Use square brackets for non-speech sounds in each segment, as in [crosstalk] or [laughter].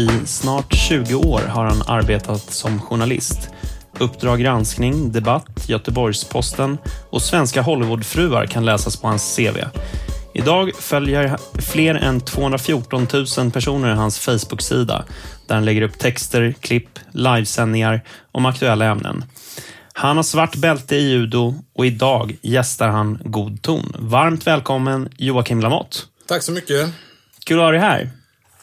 I snart 20 år har han arbetat som journalist. Uppdrag granskning, Debatt, Göteborgs-Posten och Svenska Hollywoodfruar kan läsas på hans CV. Idag följer fler än 214 000 personer hans Facebook-sida där han lägger upp texter, klipp, livesändningar om aktuella ämnen. Han har svart bälte i judo och idag gästar han God ton. Varmt välkommen Joakim Lamotte. Tack så mycket. Kul att ha dig här.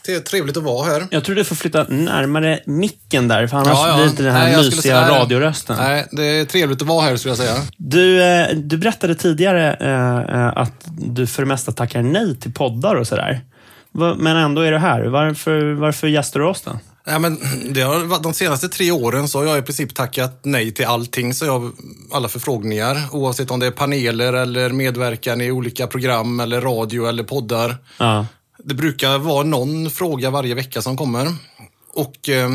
Det är trevligt att vara här. Jag tror du får flytta närmare micken där, för annars Ja, ja. blir det inte den här Nej, mysiga säga- radiorösten. Nej, det är trevligt att vara här skulle jag säga. Du, eh, du berättade tidigare eh, eh, att du för det mesta tackar nej till poddar och sådär. Men ändå är du här. Varför, varför gästar du oss då? Ja, men det har, de senaste tre åren så har jag i princip tackat nej till allting. Så jag, alla förfrågningar, oavsett om det är paneler eller medverkan i olika program eller radio eller poddar. Ja. Det brukar vara någon fråga varje vecka som kommer. Och eh,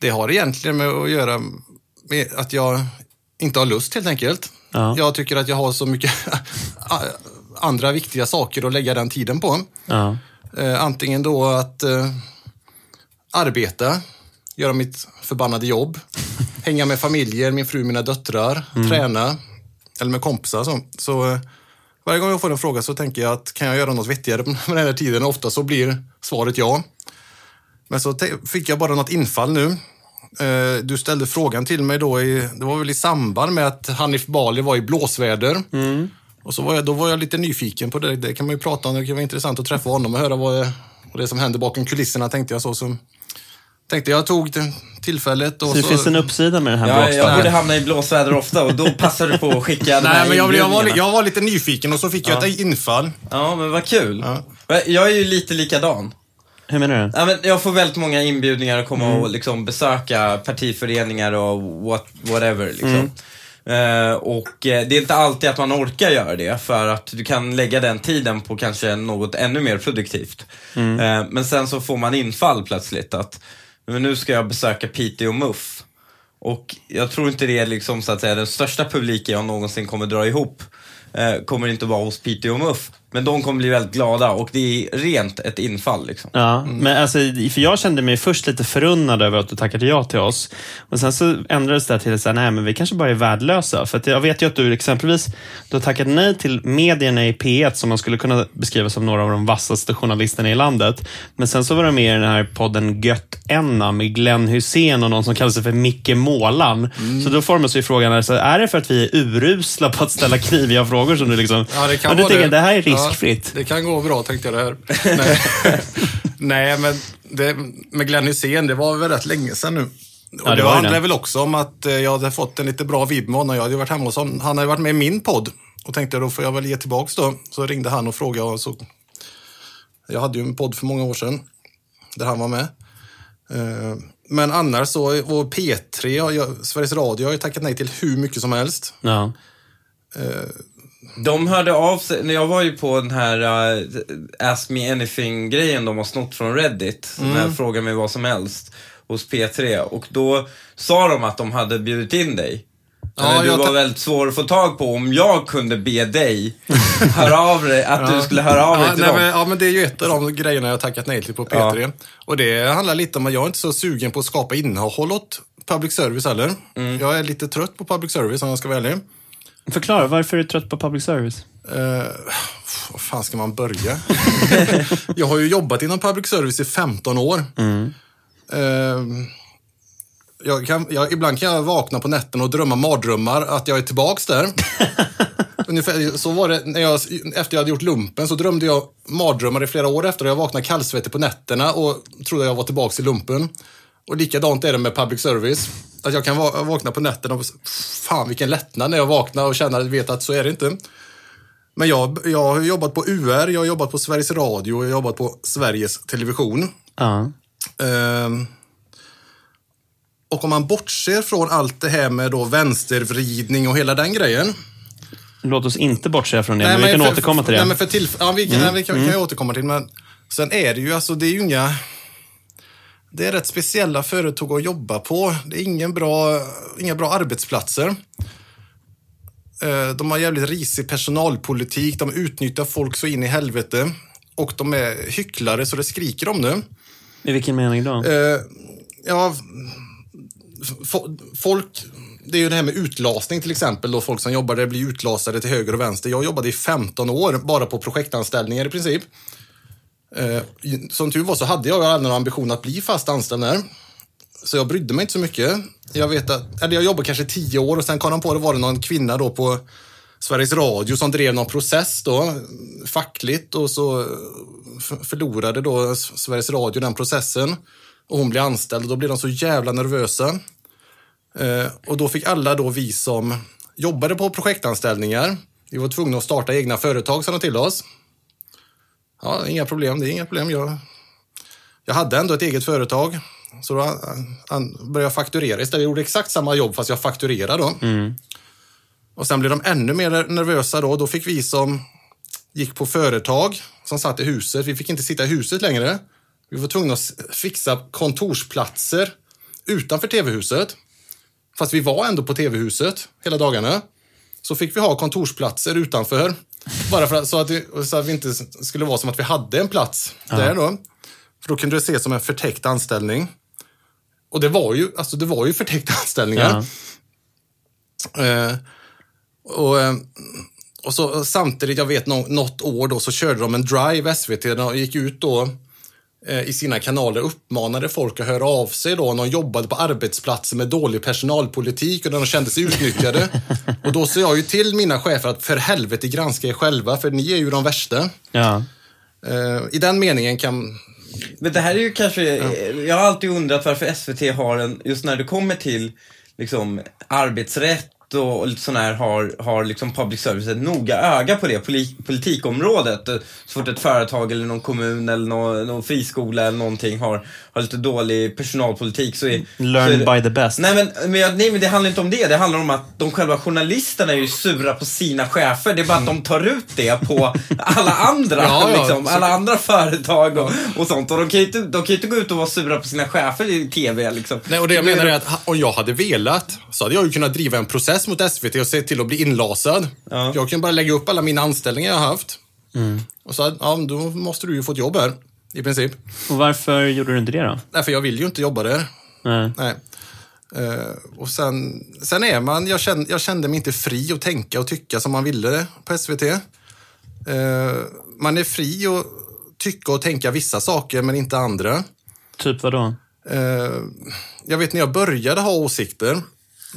det har egentligen med att göra med att jag inte har lust helt enkelt. Ja. Jag tycker att jag har så mycket [laughs] andra viktiga saker att lägga den tiden på. Ja. Eh, antingen då att eh, arbeta, göra mitt förbannade jobb, [laughs] hänga med familjer, min fru, mina döttrar, träna eller med kompisar. Så, så varje gång jag får en fråga så tänker jag att kan jag göra något vettigare [laughs] med den här tiden? Ofta så blir svaret ja. Men så fick jag bara något infall nu. Eh, Du ställde frågan till mig då, i, det var väl i samband med att Hanif Bali var i blåsväder. Och så var jag, då var jag lite nyfiken på det. Det kan man ju prata om. Det kan vara intressant att träffa honom och höra vad, vad det som händer bakom kulisserna, tänkte jag. Så, så tänkte jag tog det tillfället. Och Så det så, finns en uppsida med den här Ja, jag borde hamna i blåsväder ofta och då passar du på att skicka [laughs] Nej, men jag, jag, var, jag var lite nyfiken och så fick jag Ja. ett infall. Ja, men vad kul. Ja. Jag är ju lite likadan. Hur menar du? Ja, men jag får väldigt många inbjudningar att komma Mm. och liksom besöka partiföreningar och what, whatever. Liksom. Mm. Eh, och eh, det är inte alltid att man orkar göra det för att du kan lägga den tiden på kanske något ännu mer produktivt. Mm. Eh, men sen så får man infall plötsligt att men nu ska jag besöka Piteå och Muff. Och jag tror inte det är liksom så att säga den största publiken jag någonsin kommer dra ihop. Eh, kommer inte vara hos Piteå och Muff. Men de kommer bli väldigt glada och det är rent ett infall liksom. Ja, men alltså, för jag kände mig först lite förunnad över att du tackade ja till oss. Och sen så ändrades det till att säga, nej men vi kanske bara är värdelösa. För att jag vet ju att du exempelvis, du har tackat nej till medierna i P1 som man skulle kunna beskriva som några av de vassaste journalisterna i landet. Men sen så var du med i den här podden Gött Enna med Glenn Hussein och någon som kallar sig för Micke Målan. Så då formas ju frågan, alltså, är det för att vi är urusla på att ställa [laughs] kniviga frågor som du liksom, Ja, det kan men du vara tänker, det. det här är riskfritt. Ja, det kan gå bra, tänkte jag det här. Nej, [laughs] Nej men det, med Glenn Hysén, det var väl rätt länge sedan nu. Och Ja, det det handlar väl också om att eh, jag hade fått en lite bra vibb med honom. Jag hade varit hemma hos honom. Han hade varit med i min podd. Och tänkte då får jag väl ge tillbaks då. Så ringde han och frågade. Och så, jag hade ju en podd för många år sedan. Där han var med. Eh, Men annars så, och P3, och jag, Sveriges Radio har ju tackat nej till hur mycket som helst. Ja. De hörde av sig, när jag var ju på den här uh, Ask Me Anything-grejen de har snott från Reddit, mm. när jag frågade mig vad som helst hos P3 och då sa de att de hade bjudit in dig. Ja, du var väldigt svår att få tag på om jag kunde be dig [laughs] höra av dig, att du skulle höra av dig Ja, till nej, dem. men, ja, men det är ju ett av de grejerna jag tackat nej till på P3. Och det handlar lite om att jag är inte så sugen på att skapa innehåll åt public service heller. Mm. Jag är lite trött på public service om jag ska vara ärlig. Förklara, varför är du trött på public service? Uh, var fan ska man börja? [laughs] jag har ju jobbat inom public service i 15 år. Eh, jag kan, jag, ibland kan jag vakna på nätten och drömma mardrömmar att jag är tillbaks där. [laughs] Ungefär så var det när jag, efter jag hade gjort lumpen så drömde jag mardrömmar i flera år efter och jag vaknade kallsvettig på nätterna och trodde jag var tillbaks i lumpen. Och likadant är det med public service. Att jag kan va- vakna på nätterna och fan vilken lättnad när jag vaknar och känner vet att så är det inte. Men jag, jag har jobbat på UR, jag har jobbat på Sveriges Radio och jag har jobbat på Sveriges Television. Ja. Ehm, och om man bortser från allt det här med då vänstervridning och hela den grejen. Låt oss inte bortse från det, men vi kan för- återkomma till det. Nej, men för tillf- ja, vi kan, nej, vi kan, kan jag återkomma till. Men sen är det ju, alltså det är ju inga... Det är rätt speciella företag att jobba på. Det är ingen bra, inga bra arbetsplatser. Eh, De har jävligt risig personalpolitik. De utnyttjar folk så in i helvete. Och de är hycklare så det skriker om det. I vilken mening då? Eh, ja, fo- folk, det är ju det här med utlasning till exempel. Då folk som jobbar där blir utlasade till höger och vänster. Jag jobbade i 15 år bara på projektanställningar i princip. Eh, som tur var så hade jag aldrig någon ambition att bli fast anställd där. Så jag brydde mig inte så mycket. Jag vet att, eller jag jobbade kanske tio år och sen kom de på det var det någon kvinna då på Sveriges Radio som drev någon process då, fackligt och så eh, förlorade då Sveriges Radio den processen. Och hon blev anställd och då blev de så jävla nervösa. Eh, och då fick alla då vi som jobbade på projektanställningar, vi var tvungna att starta egna företag, sa de till oss. Ja, inga problem, det är inga problem. Jag, jag hade ändå ett eget företag. Så då an- började jag fakturera istället. Jag gjorde exakt samma jobb fast jag fakturerade då. Och sen blev de ännu mer nervösa då. Då fick vi som gick på företag som satt i huset, vi fick inte sitta i huset längre. Vi var tvungna att fixa kontorsplatser utanför tv-huset. Fast vi var ändå på tv-huset hela dagarna. Så fick vi ha kontorsplatser utanför. Bara för att, så, att det, så att vi inte skulle vara som att vi hade en plats där då. För då kunde det ses som en förtäckt anställning. Och det var ju, alltså det var ju förtäckta [laughs] anställningar. Ja. Eh, och, eh, och så samtidigt, jag vet nå- något år då, så körde de en drive, SVT, de gick ut då i sina kanaler uppmanade folk att höra av sig då när de jobbade på arbetsplatser med dålig personalpolitik och när de kände sig utnyttjade. [laughs] och då sa jag ju till mina chefer att för helvete granska er själva, för ni är ju de värsta. Ja. Eh, I den meningen kan... Men det här är ju kanske, jag har alltid undrat varför SVT har en, just när det kommer till liksom arbetsrätt och lite sån här har, har liksom public service ett noga öga på det poli, politikområdet. Så fort ett företag eller någon kommun eller någon, någon friskola eller någonting har, har lite dålig personalpolitik så är... Learn så är by the best. Nej men, men, nej men det handlar inte om det. Det handlar om att de själva journalisterna är ju sura på sina chefer. Det är bara att de tar ut det på [laughs] alla andra. Ja, ja. liksom, alla andra företag och, och sånt. Och de kan ju inte, de kan inte gå ut och vara sura på sina chefer i TV liksom. Nej, och det jag menar är att om jag hade velat så hade jag ju kunnat driva en process mot SVT och se till att bli inlasad. Ja. Jag kan bara lägga upp alla mina anställningar jag har haft. Och så, ja, då måste du ju få ett jobb här, i princip. Och varför gjorde du inte det då? Nej, för jag vill ju inte jobba där. Nej. Nej. Eh, och sen, sen är man, jag kände, jag kände mig inte fri att tänka och tycka som man ville på SVT. Eh, man är fri att tycka och tänka vissa saker, men inte andra. Typ vad då? Eh, jag vet när jag började ha åsikter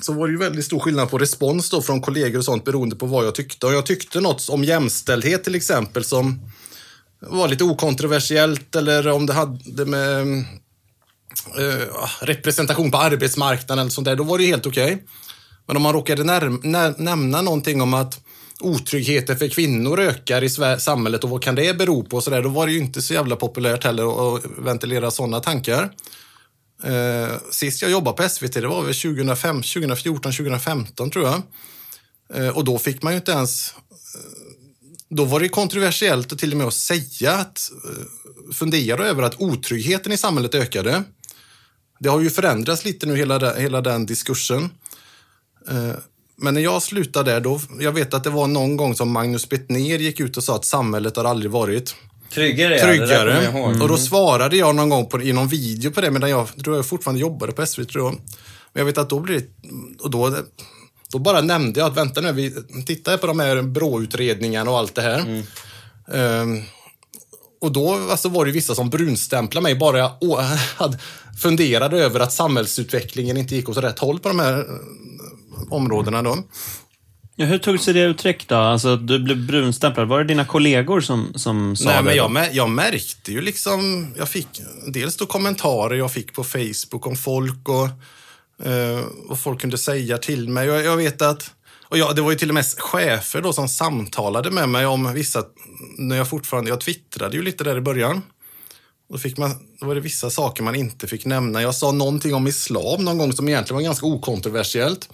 så var det ju väldigt stor skillnad på respons då från kollegor och sånt beroende på vad jag tyckte. Och jag tyckte något om jämställdhet till exempel som var lite okontroversiellt eller om det hade med eh, representation på arbetsmarknaden eller sånt där, då var det ju helt okej. Men om man råkade när, nämna någonting om att otryggheten för kvinnor ökar i samhället och vad kan det bero på och så där, då var det ju inte så jävla populärt heller att ventilera sådana tankar. Eh, sist jag jobbade på SVT, det var väl 2005, 2014, 2015 tror jag. Eh, och då fick man ju inte ens... Eh, då var det kontroversiellt och till och med att säga att eh, fundera över att otryggheten i samhället ökade. Det har ju förändrats lite nu, hela, den- hela den diskursen. Eh, Men när jag slutade där, då, jag vet att det var någon gång som Magnus Bettner gick ut och sa att samhället har aldrig varit Tryggare, ja, tryggare. jag ihåg. Och då svarade jag någon gång på, i någon video på det, medan jag tror jag fortfarande jobbade på SVT. Tror jag. Men jag vet att då blir det, och då, då bara nämnde jag att vänta nu, vi tittar på de här BRÅ-utredningarna och allt det här. Ehm, och då alltså, var det vissa som brunstämplade mig bara jag å- [laughs] hade funderade över att samhällsutvecklingen inte gick åt rätt håll på de här eh, områdena. Då. Ja, hur tog sig det uttryck då? Alltså, du blev brunstämplad. Var det dina kollegor som, som sa Nej, men jag, jag märkte ju liksom, jag fick dels då kommentarer jag fick på Facebook om folk och eh, vad folk kunde säga till mig. Jag, jag vet att, och jag, det var ju till och med chefer då som samtalade med mig om vissa, när jag fortfarande, jag twittrade ju lite där i början. Då, fick man, då var det vissa saker man inte fick nämna. Jag sa någonting om islam någon gång som egentligen var ganska okontroversiellt.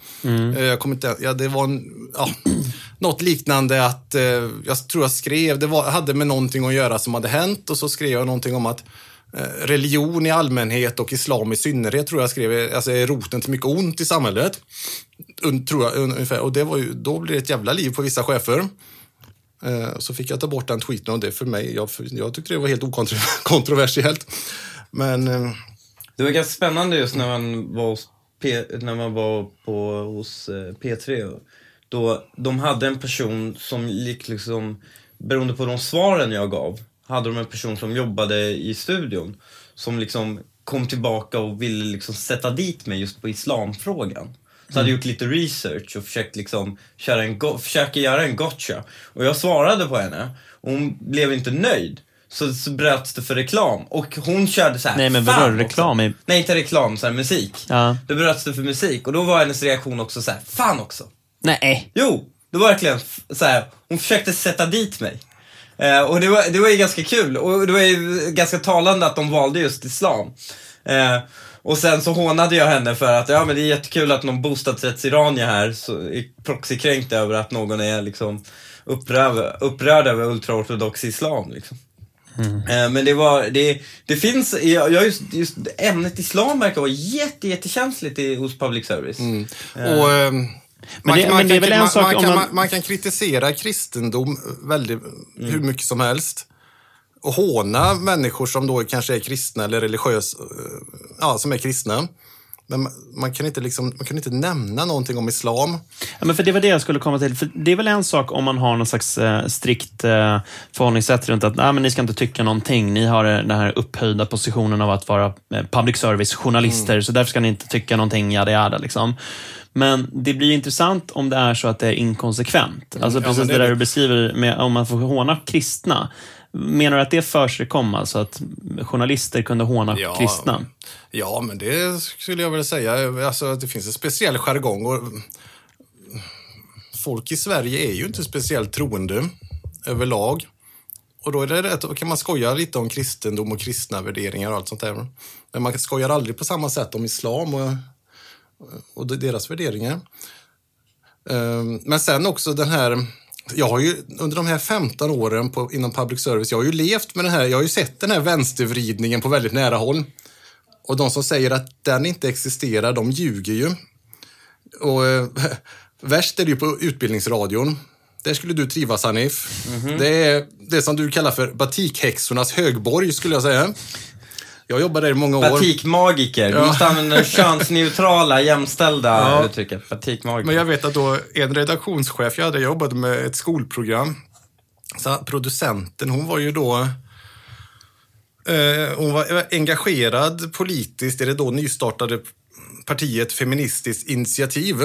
Eh, Jag kommer inte, ja, det var en, ja, [clears throat] något liknande att, eh, jag tror jag skrev, det var, hade med någonting att göra som hade hänt och så skrev jag någonting om att eh, religion i allmänhet och islam i synnerhet tror jag skrev, alltså är roten till mycket ont i samhället. Un, tror jag, un, ungefär. Och det var ju, då blev det ett jävla liv på vissa chefer. Eh, så fick jag ta bort den tweeten och det för mig, jag, jag tyckte det var helt okontroversiellt. [laughs] Men eh, Det var ganska spännande just när man var hos, P, när man var på, hos eh, P3. Då de hade en person som gick liksom, beroende på de svaren jag gav, hade de en person som jobbade i studion. Som liksom kom tillbaka och ville liksom sätta dit mig just på islamfrågan. Så hade gjort lite research och försökt liksom köra en go- försöka göra en gotcha. Och jag svarade på henne och hon blev inte nöjd. Så, så bröts det för reklam. Och hon körde så här. Nej, men "Fan vadå, också." reklam i- Nej, inte reklam, så här, musik. Ja. Då bröts det för musik. Och då var hennes reaktion också så här, fan också. Nej. Jo, det var verkligen så här, hon försökte sätta dit mig. Eh, och det var, det var ju ganska kul. Och det var ju ganska talande att de valde just islam. Eh, och sen så hånade jag henne för att, ja men det är jättekul att någon bostadsrättsiranier här så är proxykränkt över att någon är liksom upprörd, upprörd över ultraortodox islam. Liksom. Eh, Men det var, det, det finns, jag, just, just ämnet islam verkar vara jätte, jättekänsligt i, hos public service. Och, eh, man, det- man, men det är kan, väl en man, sak man, om kan, man- man, man kan kritisera kristendom väldigt, hur mycket som helst. Och håna människor som då kanske är kristna eller religiösa, eh, ja, som är kristna. Men man, kan inte liksom, man kan inte nämna någonting om islam. Ja, men för det var det jag skulle komma till. För det är väl en sak om man har någon slags eh, strikt eh, förhållningssätt runt att nej, men ni ska inte tycka någonting. Ni har eh, den här upphöjda positionen av att vara eh, public service-journalister, så därför ska ni inte tycka någonting, jada jada. Liksom. Men det blir intressant om det är så att det är inkonsekvent. Alltså Ja, precis men det, det är där du beskriver med om man får håna kristna. Menar du att det förekom, alltså att journalister kunde håna kristna? Ja, men det skulle jag väl säga. Alltså, det finns en speciell jargong. Och folk i Sverige är ju inte speciellt troende överlag. Och då är det rätt, kan man skoja lite om kristendom och kristna värderingar och allt sånt där. Men man skojar aldrig på samma sätt om islam och, och deras värderingar. Ehm, Men sen också den här... Jag har ju under de här 15 åren på, inom public service, jag har ju levt med den här, jag har ju sett den här vänstervridningen på väldigt nära håll. Och de som säger att den inte existerar, de ljuger ju. Och eh, [laughs] värst är det ju på Utbildningsradion. Där skulle du trivas Hanif. Det är det som du kallar för batikhäxornas högborg skulle jag säga. Jag jobbade där i många år. Batikmagiker. Du Ja. måste använda det [laughs] könsneutrala, jämställda Ja. uttrycket. Batikmagiker. Men jag vet att då en redaktionschef jag hade jobbade med ett skolprogram. Så producenten, hon var ju då eh, hon var engagerad politiskt i det då nystartade partiet Feministiskt initiativ.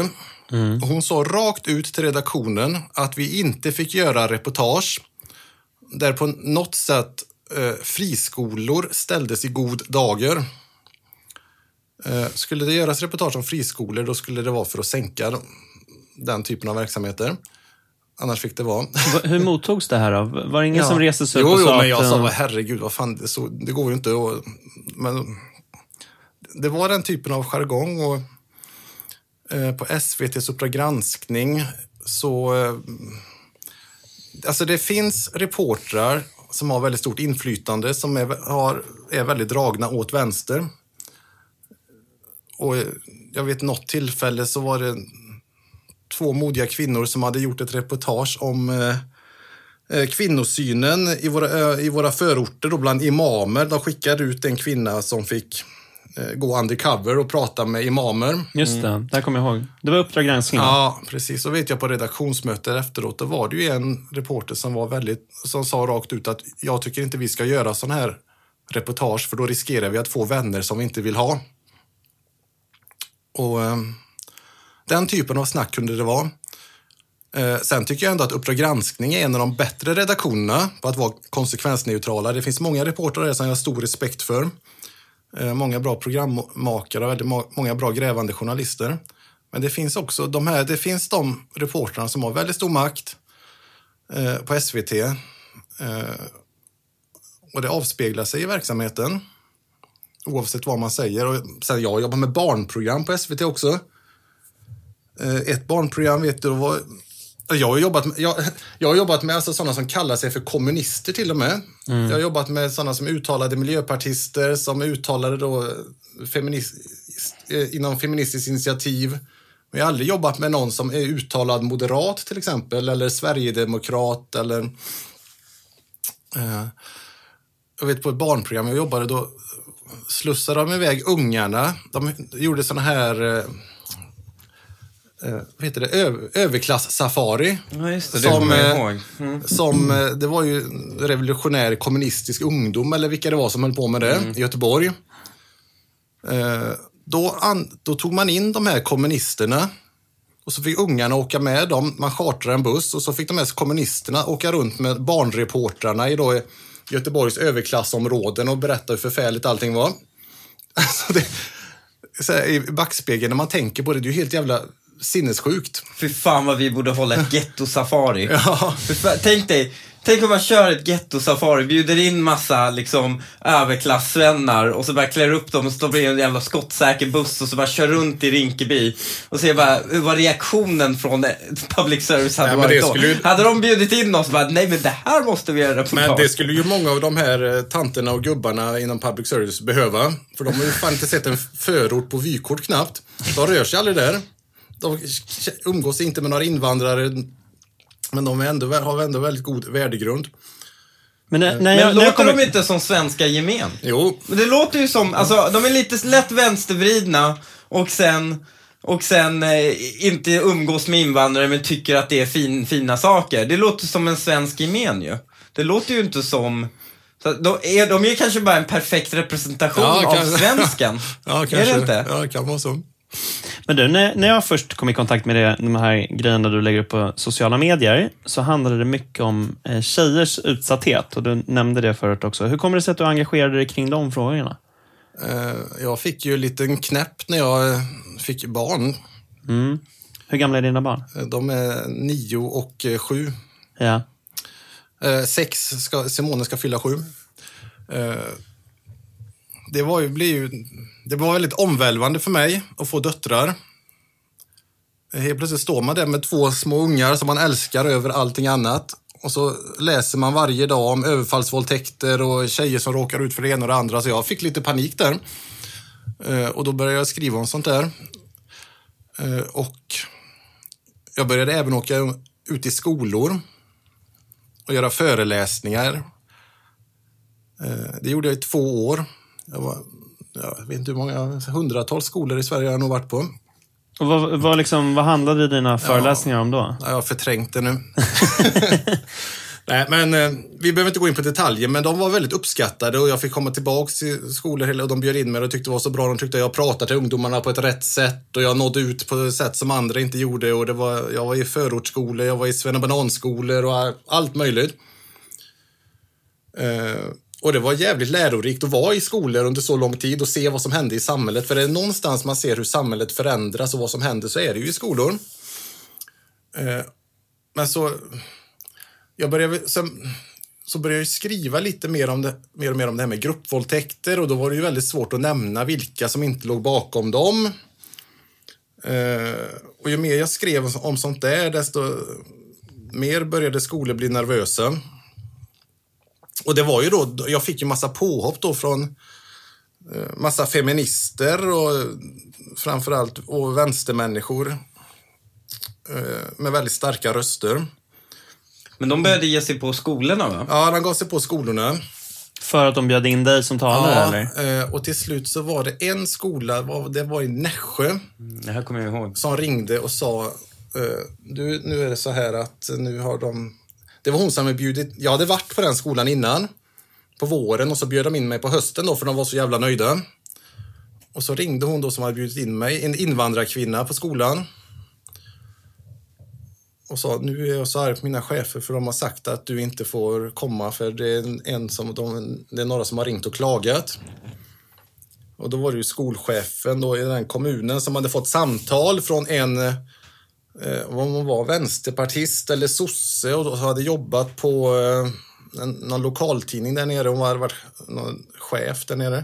Och Hon sa rakt ut till redaktionen att vi inte fick göra reportage där på något sätt friskolor ställdes i god dager. Eh, skulle det göras reportage om friskolor då skulle det vara för att sänka de- den typen av verksamheter. Annars fick det vara. Va- Hur mottogs det här då? Var det ingen Ja. som reste sig upp jo, och jo, sa men jag att... sa, eh, herregud, vad fan, det, så, det går ju inte att... Men det var den typen av jargong och eh, på SVTs Uppdrag granskning så... Eh, alltså det finns reportrar som har väldigt stort inflytande som är, har, är väldigt dragna åt vänster. Och jag vet något tillfälle så var det två modiga kvinnor som hade gjort ett reportage om eh, eh kvinnosynen i våra, ö- i våra förorter då bland imamer. De skickade ut en kvinna som fick gå undercover och prata med imamer. Just det, det här kommer jag ihåg. Det var Uppdrag granskning. Ja, precis. Så vet jag på redaktionsmötet efteråt, då var det ju en reporter som var väldigt, som sa rakt ut att jag tycker inte vi ska göra sån här reportage för då riskerar vi att få vänner som vi inte vill ha. Och eh, den typen av snack kunde det vara. Eh, sen tycker jag ändå att Uppdrag granskning är en av de bättre redaktionerna på att vara konsekvensneutrala. Det finns många reportrar där som jag har stor respekt för. Eh, många bra programmakare och väldigt många bra grävande journalister. Men det finns också de här, det finns de reportrarna som har väldigt stor makt eh, på SVT. Eh, och det avspeglar sig i verksamheten. Oavsett vad man säger. Och sen jag jobbar med barnprogram på SVT också. Eh, ett barnprogram vet du var jag har jobbat med, jag, [laughs] jag har jobbat med alltså sådana som kallar sig för kommunister till och med. Jag har jobbat med sådana som uttalade miljöpartister, som uttalade då feminist, eh, inom Feministiskt initiativ. Men jag har aldrig jobbat med någon som är uttalad moderat till exempel, eller sverigedemokrat eller... Eh, jag vet på ett barnprogram jag jobbade då slussade de iväg ungarna. De gjorde såna här eh, eh, det? Ö- överklass-safari. Ja, det. Det Som, jag eh. Mm. Som, eh, det var ju revolutionär kommunistisk ungdom, eller vilka det var som höll på med det, i Göteborg. Eh, då, an, då tog man in de här kommunisterna och så fick ungarna åka med dem. Man chartrade en buss och så fick de här kommunisterna åka runt med barnreportrarna i då Göteborgs överklassområden och berätta hur förfärligt allting var. [laughs] Alltså det, här, I backspegeln när man tänker på det, det är ju helt jävla sinnessjukt. Fy fan vad vi borde hålla ett [laughs] getto-safari. Ja. Fan, Tänk dig, tänk om man kör ett getto-safari, bjuder in massa liksom överklassvänner och så bara klär upp dem och stoppar in en jävla skottsäker buss och så bara kör runt i Rinkeby och ser bara hur var reaktionen från public service hade men varit då. ju- Hade de bjudit in oss bara, nej men det här måste vi göra reportage. Men det skulle ju många av de här eh, tanterna och gubbarna inom public service behöva. För de har ju fan inte sett en förort på vykort knappt. De rör sig aldrig där. De umgås inte med några invandrare. Men de är ändå, har ändå väldigt god värdegrund. Men när, när Men jag, låter kommer... de inte som svenska gemen? Jo, Men det låter ju som, alltså de är lite lätt vänstervridna och sen, och sen eh, inte umgås med invandrare men tycker att det är fin, fina saker. Det låter som en svensk gemen ju. Det låter ju inte som, så de, är, de är ju kanske bara en perfekt representation Ja, av kanske. svensken. [laughs] ja, kanske. Är det inte? Ja, det kan vara så. Men du, när, jag först kom i kontakt med det, de här grejerna du lägger upp på sociala medier, så handlade det mycket om eh, tjejers utsatthet. Och du nämnde det förut också. Hur kommer det sig att du engagerade dig kring de frågorna? Eh, Jag fick ju en liten knäpp när jag eh, fick barn. Mm. Hur gamla är dina barn? De är nio och sju. Ja. Sex, ska, Simone ska fylla sju. Det, var ju, blir ju, det var väldigt omvälvande för mig att få döttrar. Helt plötsligt står man där med två små ungar som man älskar över allting annat. Och så läser man varje dag om överfallsvåldtäkter och tjejer som råkar ut för det ena och det andra. Så jag fick lite panik där. Eh, och då började jag skriva om sånt där. Eh, och jag började även åka ut i skolor och göra föreläsningar. Eh, det gjorde jag i två år. Jag, var, jag vet inte hur många, hundratals skolor i Sverige har jag nog varit på. Och vad, vad, liksom, vad handlade dina föreläsningar om då? Ja, Jag har förträngt det nu. [laughs] Nej, men eh, vi behöver inte gå in på detaljer, men de var väldigt uppskattade och jag fick komma tillbaka till skolor och de bjöd in mig och tyckte det var så bra. De tyckte jag pratade till ungdomarna på ett rätt sätt och jag nådde ut på ett sätt som andra inte gjorde. Och det var, jag var i förortsskolor, jag var i svennebananskolor och allt möjligt. Eh, och det var jävligt lärorikt att vara i skolor under så lång tid och se vad som hände i samhället. För det är någonstans man ser hur samhället förändras och vad som händer så är det ju i skolor. Eh, men så, jag började, sen, så började jag skriva lite mer, om det, mer och mer om det här med gruppvåldtäkter och då var det ju väldigt svårt att nämna vilka som inte låg bakom dem. Eh, och ju mer jag skrev om sånt där, desto mer började skolor bli nervösa. Och det var ju då, jag fick ju massa påhopp då från eh, massa feminister och framförallt och vänstermänniskor eh, med väldigt starka röster. Men de började ge sig på skolorna va? Ja, de gav sig på skolorna. För att de bjöd in dig som talare, eller? eh, och till slut så var det en skola, det var i Nässjö, Det här kommer jag ihåg. som ringde och sa du, nu är det så här att nu har de... Det var hon som hade bjudit... Jag hade varit på den skolan innan, på våren, och så bjöd de in mig på hösten då, för de var så jävla nöjda. Och så ringde hon då som hade bjudit in mig, en invandrarkvinna på skolan. Och sa, nu är jag så arg på mina chefer för de har sagt att du inte får komma för det är, en- som, de, det är några som har ringt och klagat. Och då var det ju skolchefen då i den kommunen som hade fått samtal från en, eh, vad man var, vänsterpartist eller sosse och hade jobbat på eh, en, någon lokaltidning där nere. Hon hade varit någon chef där nere.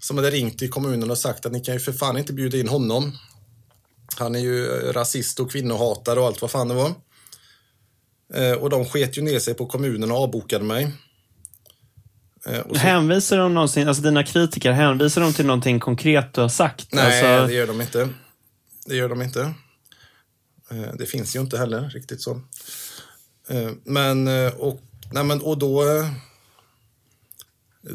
Som hade ringt till kommunen och sagt att ni kan ju för fan inte bjuda in honom. Han är ju eh, rasist och kvinnohatare och allt vad fan det var. Och de sket ju ner sig på kommunen och avbokade mig. Och så- Hänvisar de någonsin, alltså dina kritiker, hänvisar de till någonting konkret du har sagt? Nej, alltså, det gör de inte. Det gör de inte. Eh, Det finns ju inte heller riktigt så. Eh, Men, eh, och, nej men, och då...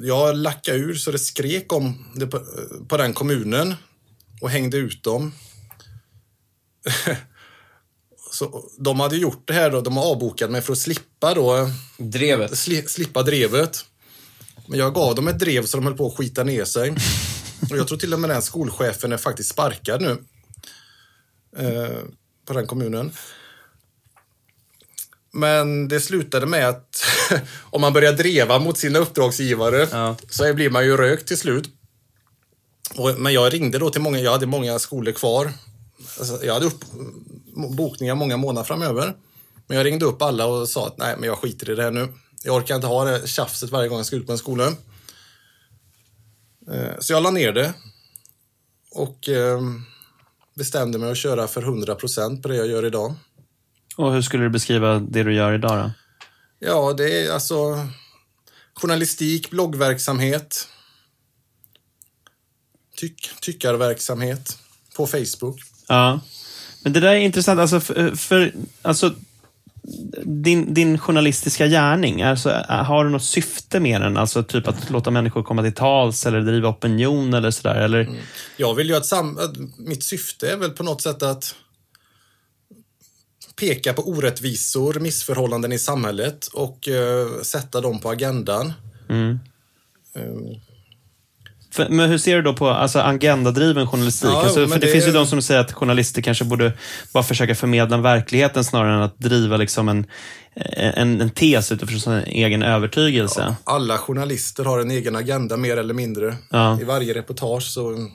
Jag lackade ur så det skrek om det på, på den kommunen och hängde ut dem. [laughs] så de hade gjort det här då, de har avbokat mig för att slippa då, Drevet. sli, slippa drevet. Men jag gav dem ett drev så de höll på att skita ner sig. [laughs] Och jag tror till och med den skolchefen är faktiskt sparkad nu. På den kommunen. Men det slutade med att [laughs] om man börjar dreva mot sina uppdragsgivare Ja. så blir man ju rökt till slut. Och, men jag ringde då till många, jag hade många skolor kvar. Alltså, jag hade upp, bokningar många månader framöver. Men jag ringde upp alla och sa att nej, men jag skiter i det här nu. Jag orkar inte ha det tjafset varje gång jag ska ut på en skola. Eh, Så jag la ner det. Och eh, bestämde mig att köra för 100% på det jag gör idag. Och hur skulle du beskriva det du gör idag då? Ja, det är alltså journalistik, bloggverksamhet, tyck, tyckarverksamhet på Facebook. Ja. Men det där är intressant. Alltså, för, för, alltså, din, din journalistiska gärning, alltså, har du något syfte med den? Alltså typ att låta människor komma till tals eller driva opinion eller sådär? Eller? Jag vill ju att, sam- att mitt syfte är väl på något sätt att peka på orättvisor, missförhållanden i samhället och eh, sätta dem på agendan. Mm. För, men hur ser du då på alltså, agendadriven journalistik? Ja, alltså, för det, det- finns ju de som säger att journalister kanske borde bara försöka förmedla verkligheten snarare än att driva liksom en, en, en tes utifrån sin egen övertygelse. alla journalister har en egen agenda mer eller mindre Ja. i varje reportage. Så,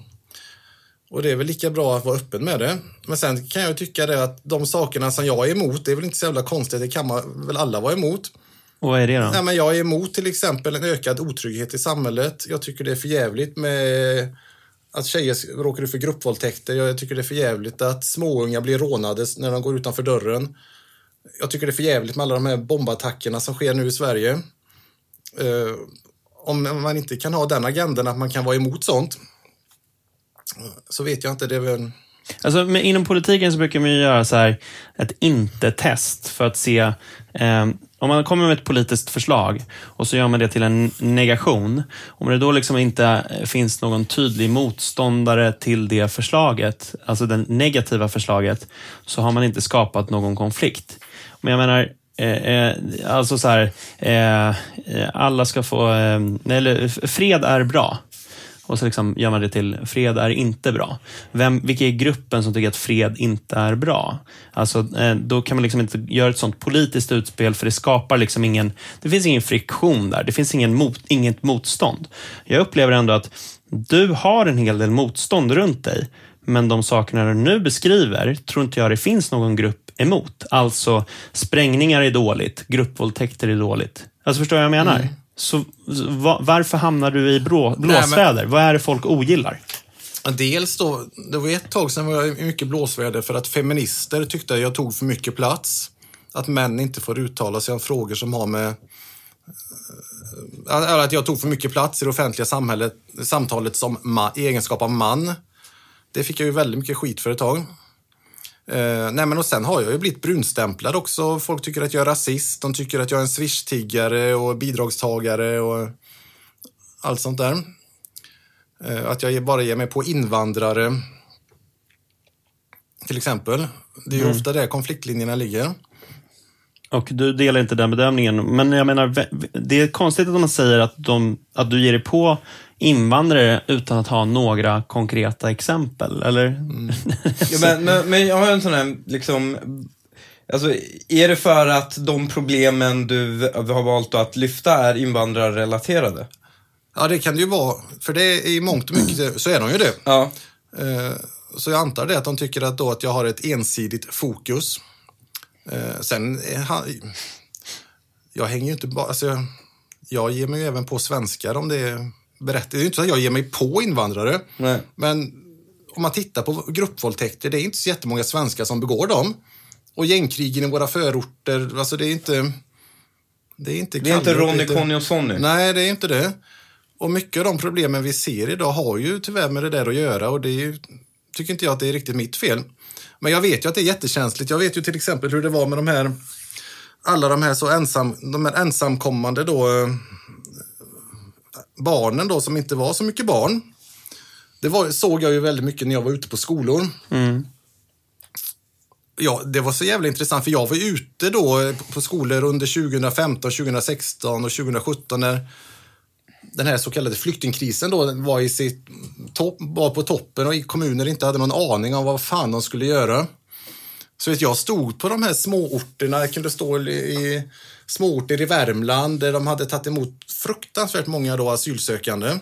och det är väl lika bra att vara öppen med det. Men sen kan jag tycka det att de sakerna som jag är emot, det är väl inte så jävla konstigt, det kan man väl alla vara emot. Och vad är det då? Nej, men jag är emot till exempel en ökad otrygghet i samhället. Jag tycker det är för jävligt med att tjejer råkar ut för gruppvåldtäkter. Jag tycker det är för jävligt att småungar blir rånade när de går utanför dörren. Jag tycker det är för jävligt med alla de här bombattackerna som sker nu i Sverige. Uh, om man inte kan ha den agendan att man kan vara emot sånt så vet jag inte. Det är väl... Alltså, men inom politiken så brukar man ju göra så här, ett inte-test för att se eh, om man kommer med ett politiskt förslag och så gör man det till en negation. Om det då liksom inte finns någon tydlig motståndare till det förslaget, alltså det negativa förslaget, så har man inte skapat någon konflikt. Men jag menar, Eh, eh alltså så här, eh, eh alla ska få, eh, eller fred är bra. Och så liksom gör man det till fred är inte bra. Vem, vilka är gruppen som tycker att fred inte är bra? Alltså, eh, då kan man liksom inte göra ett sånt politiskt utspel för det skapar liksom ingen, det finns ingen friktion där. Det finns ingen mot, inget motstånd. Jag upplever ändå att du har en hel del motstånd runt dig. Men de sakerna du nu beskriver tror inte jag det finns någon grupp emot. Alltså sprängningar är dåligt, gruppvåldtäkter är dåligt. Alltså förstår du vad jag menar? Mm så va, varför hamnar du i blå, blåsväder? Vad är det folk ogillar? Dels då, det var ett tag sedan var jag i mycket blåsväder för att feminister tyckte att jag tog för mycket plats. Att män inte får uttala sig om frågor som har med... eh, Att jag tog för mycket plats i det offentliga samhället, samtalet som ma, egenskap av man. Det fick jag ju väldigt mycket skit för ett tag. Eh, nej men och sen har jag ju blivit brunstämplad också. Folk tycker att jag är rasist, de tycker att jag är en swish-tiggare och bidragstagare och allt sånt där. Eh, Att jag bara ger mig på invandrare. Till exempel. Det är ju ofta där konfliktlinjerna ligger. Och du delar inte den bedömningen. Men jag menar, det är konstigt att man säger att, de, att du ger dig på invandrare utan att ha några konkreta exempel, eller? [laughs] Ja, men, men, men jag har en sån här, liksom, alltså, är det för att de problemen du har valt att lyfta är invandrarrelaterade? Ja, det kan det ju vara. För det är i mångt och mycket så är de ju det. Ja. Eh, Så jag antar det att de tycker att, då att jag har ett ensidigt fokus. Eh, Sen, är han- jag hänger ju inte bara... Alltså, jag, jag ger mig ju även på svenskar om det är berättat. Det är ju inte så att jag ger mig på invandrare. Nej. Men om man tittar på gruppvåldtäkter, det är inte så jättemånga svenskar som begår dem. Och gängkrigen i våra förorter, alltså det är inte... Det är inte, Det är inte Ronny. Conny och Sonny. Nej, det är inte det. Och mycket av de problemen vi ser idag har ju tyvärr med det där att göra och det är ju, tycker inte jag att det är riktigt mitt fel. Men jag vet ju att det är jättekänsligt. Jag vet ju till exempel hur det var med de här, alla de här så ensam, de här ensamkommande då, eh, barnen då som inte var så mycket barn. Det var, såg jag ju väldigt mycket när jag var ute på skolor. Ja, det var så jävla intressant för jag var ute då på skolor under 2015, 2016 och 2017 när den här så kallade flyktingkrisen då var, i sitt topp, var på toppen och kommuner inte hade någon aning om vad fan de skulle göra. Så vet jag stod på de här småorterna, jag kunde stå i, småorter i Värmland där de hade tagit emot fruktansvärt många då asylsökande.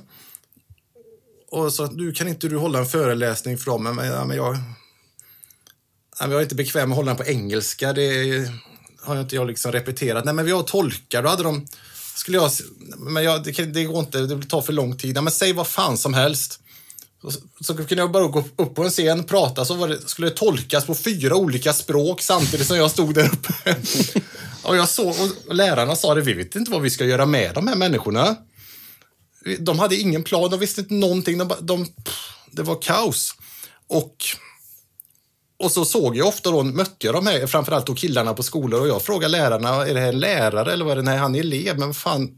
Och så nu kan inte du hålla en föreläsning för dem? Men, ja, men jag, ja, jag är inte bekväm med att hålla den på engelska. Det har jag inte jag liksom repeterat. Nej, men vi har tolkar. Då hade de... Skulle jag... Men jag, det, det går inte, det tar för lång tid. Ja, men säg vad fan som helst. Så, så kunde jag bara gå upp på en scen, prata, så var det, skulle det tolkas på fyra olika språk samtidigt som jag stod där uppe. [laughs] och jag såg, och lärarna sa det, vi vet inte vad vi ska göra med de här människorna. De hade ingen plan, de visste inte någonting. De, de, pff, det var kaos. Och, och så såg jag ofta då, mötte jag de här, framförallt då killarna på skolor och jag frågade lärarna, är det här en lärare eller vad är det? Nej, han är elev, men vad fan,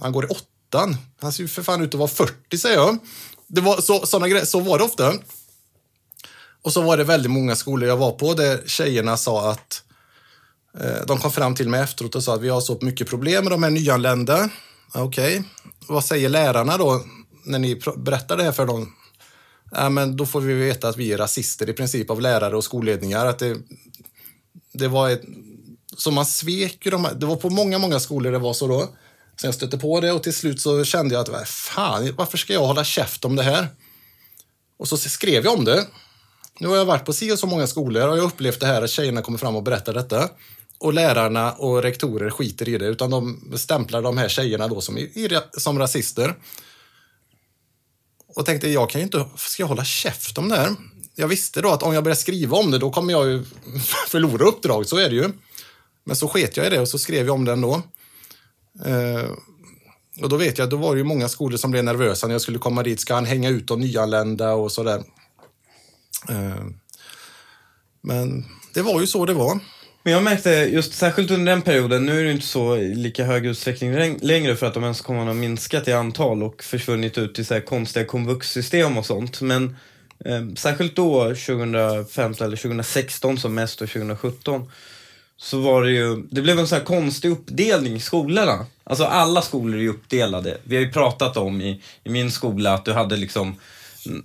han går i åttan. Han ser ju för fan ut att vara 40, säger jag. Det var så, såna grejer, så var det ofta. Och så var det väldigt många skolor jag var på där tjejerna sa att eh, de kom fram till mig efteråt och sa att vi har så mycket problem med de här nyanlända. Okej, Okej, vad säger lärarna då när ni berättar det här för dem? Ja, men då får vi veta att vi är rasister i princip av lärare och skolledningar. Att det, det var ett, så man svek ju de här, det var på många, många skolor det var så då. Så jag stötte på det och till slut så kände jag att fan, varför ska jag hålla käft om det här? Och så skrev jag om det. Nu har jag varit på si och så många skolor och jag upplevt det här att tjejerna kommer fram och berättar detta. Och lärarna och rektorer skiter i det utan de stämplar de här tjejerna då som, som rasister. Och tänkte, jag kan ju inte, ska jag hålla käft om det här? Jag visste då att om jag börjar skriva om det, då kommer jag ju [laughs] förlora uppdrag, så är det ju. Men så sket jag i det och så skrev jag om det ändå. Eh, och då vet jag, då var det ju många skolor som blev nervösa när jag skulle komma dit. Ska han hänga ut de nyanlända och sådär? Eh, men det var ju så det var. Men jag märkte just särskilt under den perioden, nu är det inte så i lika hög utsträckning längre för att de ens kommer att ha minskat i antal och försvunnit ut i så här konstiga komvuxsystem och sånt. Men eh, särskilt då 2015 eller 2016 som mest och 2017 så var det ju, det blev en så här konstig uppdelning i skolorna. Alltså alla skolor är ju uppdelade. Vi har ju pratat om i, i min skola att du hade liksom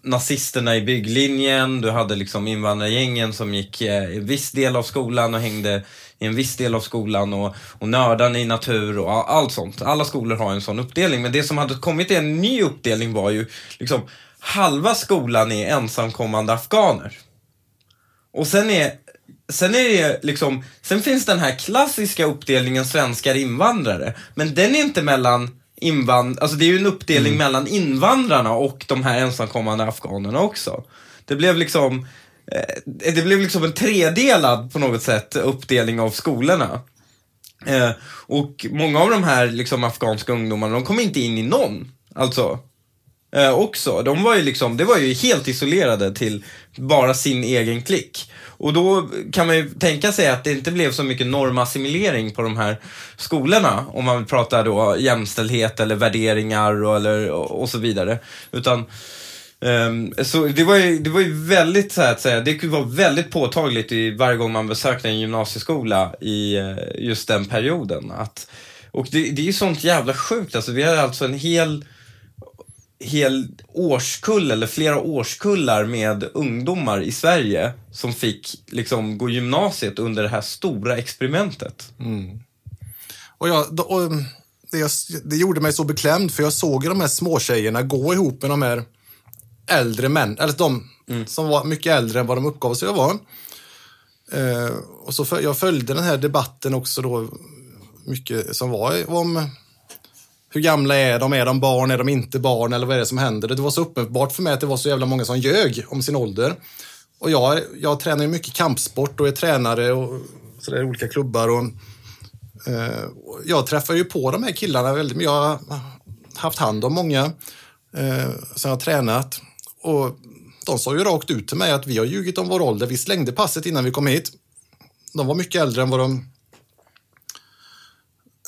nazisterna i bygglinjen, du hade liksom invandrargängen som gick i en viss del av skolan och hängde i en viss del av skolan och, och nördarna i natur och allt sånt. Alla skolor har en sån uppdelning. Men det som hade kommit i en ny uppdelning var ju liksom halva skolan är ensamkommande afghaner. Och sen är, sen är det liksom, sen finns den här klassiska uppdelningen svenskar invandrare. Men den är inte mellan invand, alltså det är ju en uppdelning mellan invandrarna och de här ensamkommande afghanerna också. Det blev liksom, eh, det blev liksom en tredelad på något sätt uppdelning av skolorna. Eh, och många av de här liksom, afghanska ungdomarna, de kom inte in i någon. Alltså, eh, också. De var ju liksom, det var ju helt isolerade till bara sin egen klick. Och då kan man ju tänka sig att det inte blev så mycket normassimilering på de här skolorna, om man pratar då jämställdhet eller värderingar och, eller, och så vidare. Utan Um, så det var, ju, det var ju väldigt, så här att säga, det var väldigt påtagligt i varje gång man besökte en gymnasieskola i eh, just den perioden. Att, och det, det är ju sånt jävla sjukt, alltså vi hade alltså en hel hel årskull eller flera årskullar med ungdomar i Sverige som fick liksom gå gymnasiet under det här stora experimentet. Och jag, och det, jag- det gjorde mig så beklämd för jag såg ju de här småtjejerna gå ihop med de här äldre män, eller de som var mycket äldre än vad de uppgav sig att vara. Eh, och så föl- jag följde den här debatten också då, mycket som var om hur gamla är de? Är de barn? Är de inte barn? Eller vad är det som händer? Det var så uppenbart för mig att det var så jävla många som ljög om sin ålder. Och jag, jag tränar ju mycket kampsport och är tränare och sådär, i olika klubbar. Och, eh, jag träffar ju på de här killarna väldigt mycket. Jag har haft hand om många eh, som jag har tränat. Och de sa ju rakt ut till mig att vi har ljugit om vår ålder. Vi slängde passet innan vi kom hit. De var mycket äldre än vad de,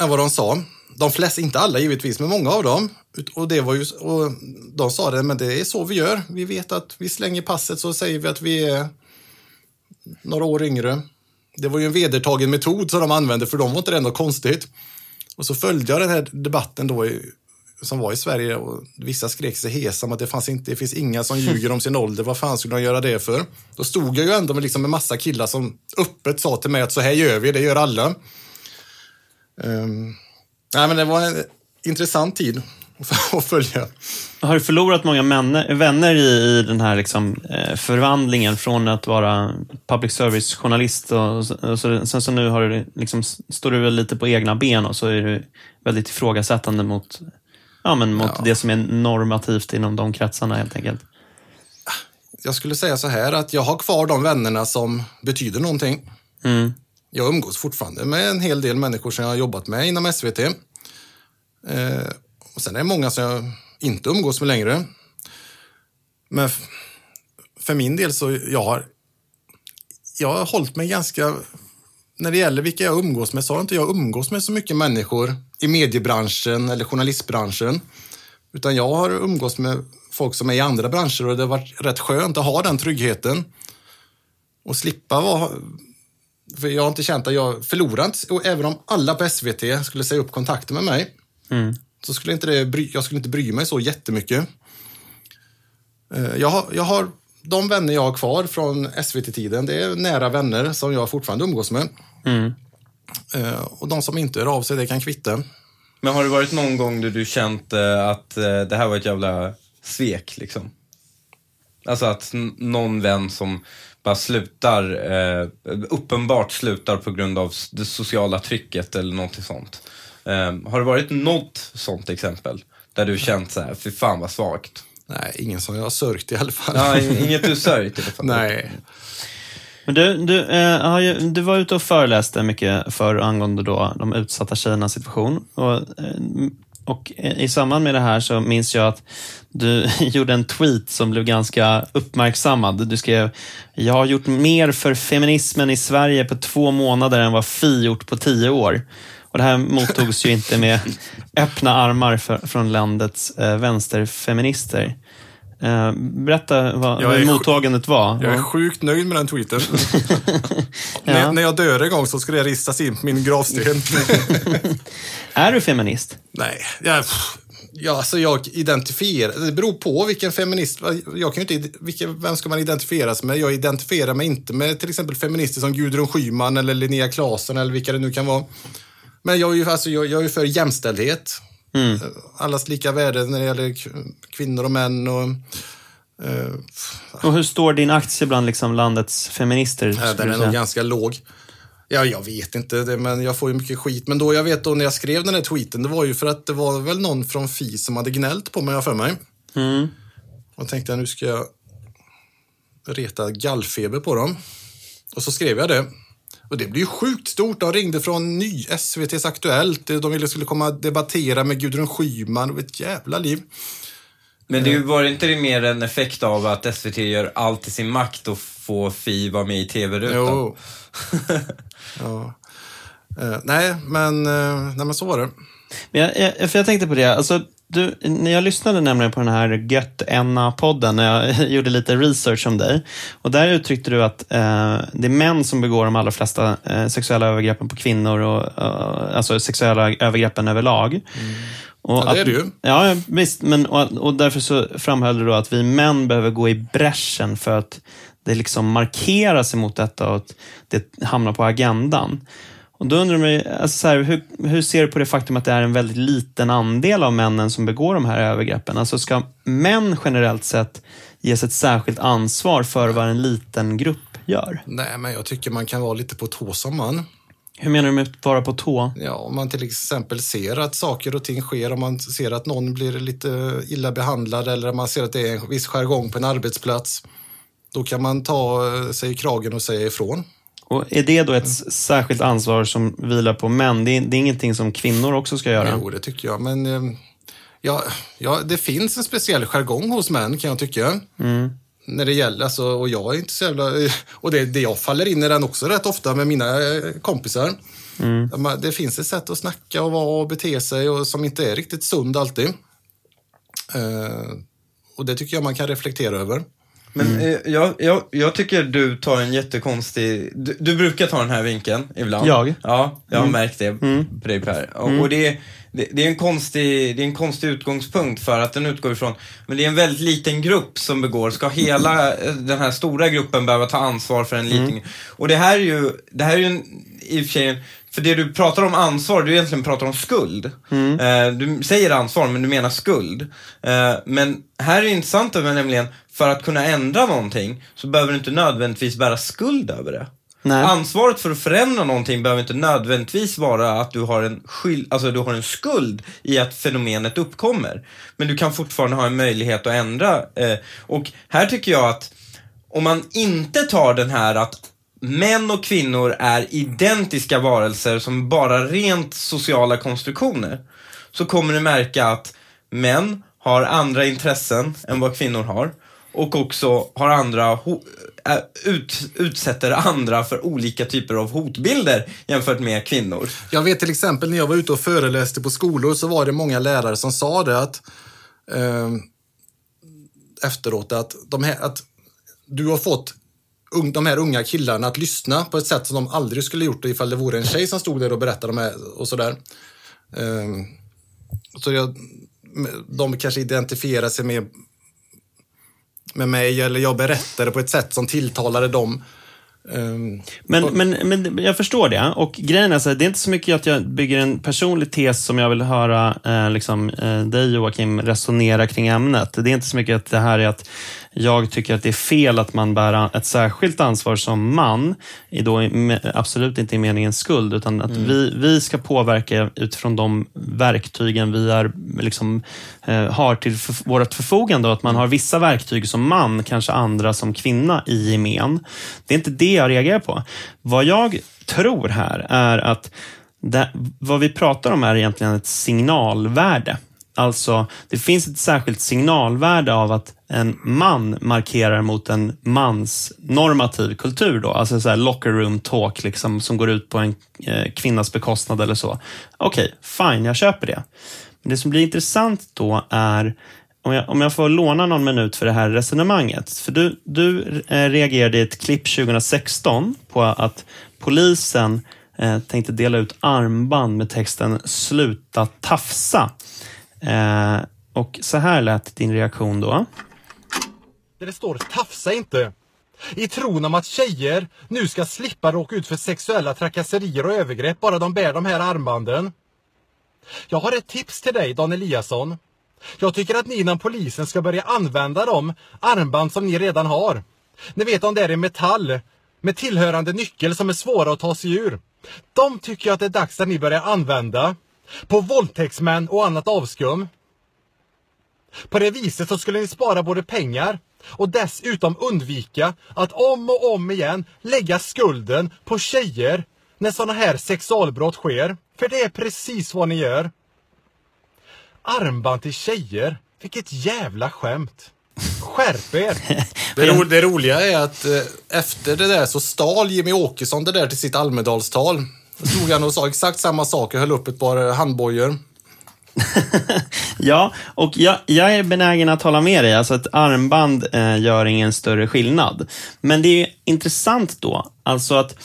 än vad de sa de flesta, inte alla givetvis, men många av dem. Och, det var ju, och de sa det, men det är så vi gör. Vi vet att vi slänger passet så säger vi att vi är några år yngre. Det var ju en vedertagen metod som de använde, för de var inte det något konstigt. Och så följde jag den här debatten då i, som var i Sverige och vissa skrek sig hesa om att det, fanns inte, det finns inga som [laughs] ljuger om sin ålder. Vad fan skulle de göra det för? Då stod jag ju ändå med liksom en massa killar som öppet sa till mig att så här gör vi, det gör alla. Ehm, nej, men det var en intressant tid [laughs] att följa. Har du förlorat många männer, vänner i, i den här liksom, eh, förvandlingen från att vara public service-journalist och, och så, sen så nu har du, liksom, står du väl lite på egna ben och så är du väldigt ifrågasättande mot, ja, men mot Ja. det som är normativt inom de kretsarna helt enkelt. Jag skulle säga så här att jag har kvar de vännerna som betyder någonting. Mm. Jag umgås fortfarande med en hel del människor som jag har jobbat med inom SVT. Eh, och sen är det många som jag inte umgås med längre. Men för min del så jag har jag har hållit mig ganska... När det gäller vilka jag umgås med så har inte jag umgås med så mycket människor i mediebranschen eller journalistbranschen. Utan jag har umgås med folk som är i andra branscher och det har varit rätt skönt att ha den tryggheten. Och slippa vara... För jag har inte känt att jag förlorar inte, och även om alla på SVT skulle säga upp kontakten med mig, Mm. så skulle inte det bry, jag skulle inte bry mig så jättemycket. Eh, Jag har, jag har de vänner jag har kvar från SVT-tiden, det är nära vänner som jag fortfarande umgås med. Mm. Eh, Och de som inte hör av sig, det kan kvitta. Men har det varit någon gång där du känt eh, att det här var ett jävla svek liksom? Alltså att någon vän som bara slutar, eh, uppenbart slutar på grund av det sociala trycket eller någonting sånt. Eh, har det varit något sånt exempel? Där du känt så här, fy fan vad svagt. Nej, ingen som jag har sörjt i alla fall. Ja, inget du [laughs] sörjt i alla fall. Nej. Men du, du, eh, har ju, du var ute och föreläste mycket för angående då de utsatta tjejernas situation. Och, eh, och i samband med det här så minns jag att du [laughs] gjorde en tweet som blev ganska uppmärksammad. Du skrev, jag har gjort mer för feminismen i Sverige på två månader än vad Fi gjort på tio år. Och det här mottogs ju inte med [laughs] öppna armar för, från landets eh, vänsterfeminister. Eh, berätta vad, Jag hur mottagandet var. Jag är sjukt nöjd med den tweeten. [laughs] när, när jag dör en gång så ska det ristas in på min gravsten. [laughs] Är du feminist? Nej, jag, ja, alltså jag identifierar... Det beror på vilken feminist... Jag kan ju inte, vilken, vem ska man identifiera sig med? Jag identifierar mig inte med till exempel feminister som Gudrun Schyman eller Linnea Claesson eller vilka det nu kan vara. Men jag är ju, alltså, jag, jag är för jämställdhet. Mm. Allas lika värde när det gäller kvinnor och män. Och, eh, Och hur står din aktie bland liksom landets feminister? Ja, den är nog ganska låg. Ja, jag vet inte, det, men jag får ju mycket skit. Men då jag vet då när jag skrev den här tweeten, det var ju för att det var väl någon från Fi som hade gnällt på mig, jag för mig. Mm. Och tänkte jag, nu ska jag reta gallfeber på dem. Och så skrev jag det. Och det blev ju sjukt stort. De ringde från ny SVTs Aktuellt. De ville skulle komma och debattera med Gudrun Schyman. och ett jävla liv. Men det var inte det mer en effekt av att SVT gör allt i sin makt och få Fi vara med i TV-rutan? Jo. [laughs] ja. Eh, nej, men, eh, nej, men så var det. Men jag, jag, för jag tänkte på det, alltså, du, när jag lyssnade nämligen på den här Gött podden när jag [laughs] gjorde lite research om dig. Och där uttryckte du att eh, det är män som begår de allra flesta eh, sexuella övergreppen på kvinnor, och, eh, alltså sexuella övergreppen överlag. Och Ja, det är att- det ju. Ja, visst. Men, och, och därför så framhöll du då att vi män behöver gå i bräschen för att det liksom markeras emot detta och att det hamnar på agendan. Och då undrar man, alltså så här, hur, hur ser du på det faktum att det är en väldigt liten andel av männen som begår de här övergreppen? Alltså ska män generellt sett ges ett särskilt ansvar för vad en liten grupp gör? Nej, men jag tycker man kan vara lite på tå som man. Hur menar du med att vara på tå? Ja, om man till exempel ser att saker och ting sker, om man ser att någon blir lite illa behandlad eller om man ser att det är en viss jargong på en arbetsplats. Då kan man ta eh, sig i kragen och säga ifrån. Och är det då ett särskilt ansvar som vilar på män? Det är, det är ingenting som kvinnor också ska göra? Jo, det tycker jag. Men eh, ja, ja, det finns en speciell jargong hos män kan jag tycka. När det gäller, alltså, och jag är inte så jävla... Och det, det jag faller in i den också rätt ofta med mina eh, kompisar. Man- Det finns ett sätt att snacka och vara och bete sig och som inte är riktigt sund alltid. Eh, och det tycker jag man kan reflektera över. Men eh, jag, jag, jag tycker du tar en jättekonstig... Du, du brukar ta den här vinkeln ibland. Jag? Ja, jag har märkt det på dig Per. Och, och det, är- det, det, är en konstig, det är en konstig utgångspunkt för att den utgår ifrån, men det är en väldigt liten grupp som begår. Ska hela eh, den här stora gruppen behöva ta ansvar för en liten Och det här är ju, det här är ju en, i och för sig en, för det du pratar om ansvar, du egentligen pratar om skuld. Eh, du säger ansvar, men du menar skuld. Eh, men här är det intressanta med nämligen, för att kunna ändra någonting så behöver du inte nödvändigtvis bära skuld över det. Nej. Ansvaret för att förändra någonting behöver inte nödvändigtvis vara att du har en skyld, alltså du har en skuld i att fenomenet uppkommer. Men du kan fortfarande ha en möjlighet att ändra. Eh, och här tycker jag att om man inte tar den här att män och kvinnor är identiska varelser som bara rent sociala konstruktioner, så kommer du märka att män har andra intressen än vad kvinnor har och också har andra ut, utsätter andra för olika typer av hotbilder jämfört med kvinnor. Jag vet till exempel när jag var ute och föreläste på skolor så var det många lärare som sa det att eh, efteråt att, de här, att du har fått un, de här unga killarna att lyssna på ett sätt som de aldrig skulle gjort ifall det vore en tjej som stod där och berättade de här och sådär. Eh, så jag, de kanske identifierar sig med, med mig eller jag berättade på ett sätt som tilltalade dem. Eh, Men, men, men jag förstår det. Och grejen är så här, det är inte så mycket att jag bygger en personlig tes som jag vill höra eh, liksom, eh, dig Joakim resonera kring ämnet. Det är inte så mycket att det här är att jag tycker att det är fel att man bär ett särskilt ansvar som man, då absolut inte i meningen skuld, utan att vi, vi ska påverka utifrån de verktygen vi är, liksom, eh, har till för, vårt förfogande och att man har vissa verktyg som man, kanske andra som kvinna i gemen. Det är inte det jag reagerar på. Vad jag tror här är att det, vad vi pratar om är egentligen ett signalvärde. Alltså, det finns ett särskilt signalvärde av att en man markerar mot en mans normativ kultur. Då. Alltså så här locker room talk liksom, som går ut på en eh, kvinnas bekostnad eller så. Okej, fine, jag köper det. Men det som blir intressant då är om jag, om jag får låna någon minut för det här resonemanget. För du, du eh, reagerade i ett klipp 2016 på att polisen eh, tänkte dela ut armband med texten “Sluta tafsa”. Eh, och så här lät din reaktion då. Där det står tafsa inte. I tron om att tjejer nu ska slippa råka ut för sexuella trakasserier och övergrepp bara de bär de här armbanden. Jag har ett tips till dig, Dan Eliasson. Jag tycker att ni inom polisen ska börja använda de armband som ni redan har. Ni vet de där i metall med tillhörande nyckel som är svåra att ta sig ur. De tycker jag att det är dags att ni börjar använda på våldtäktsmän och annat avskum. På det viset så skulle ni spara både pengar och dessutom undvika att om och om igen lägga skulden på tjejer när sådana här sexualbrott sker. För det är precis vad ni gör. Armband till tjejer. Vilket jävla skämt. Skärp er! [laughs] Det, ro, det roliga är att eh, efter det där så stal Jimmy Åkesson det där till sitt Almedalstal. Då stod han och sa exakt samma sak och höll upp ett par handbojor. [laughs] Ja, och jag, jag är benägen att hålla med dig. Alltså ett armband eh, gör ingen större skillnad. Men det är intressant då, alltså att eh,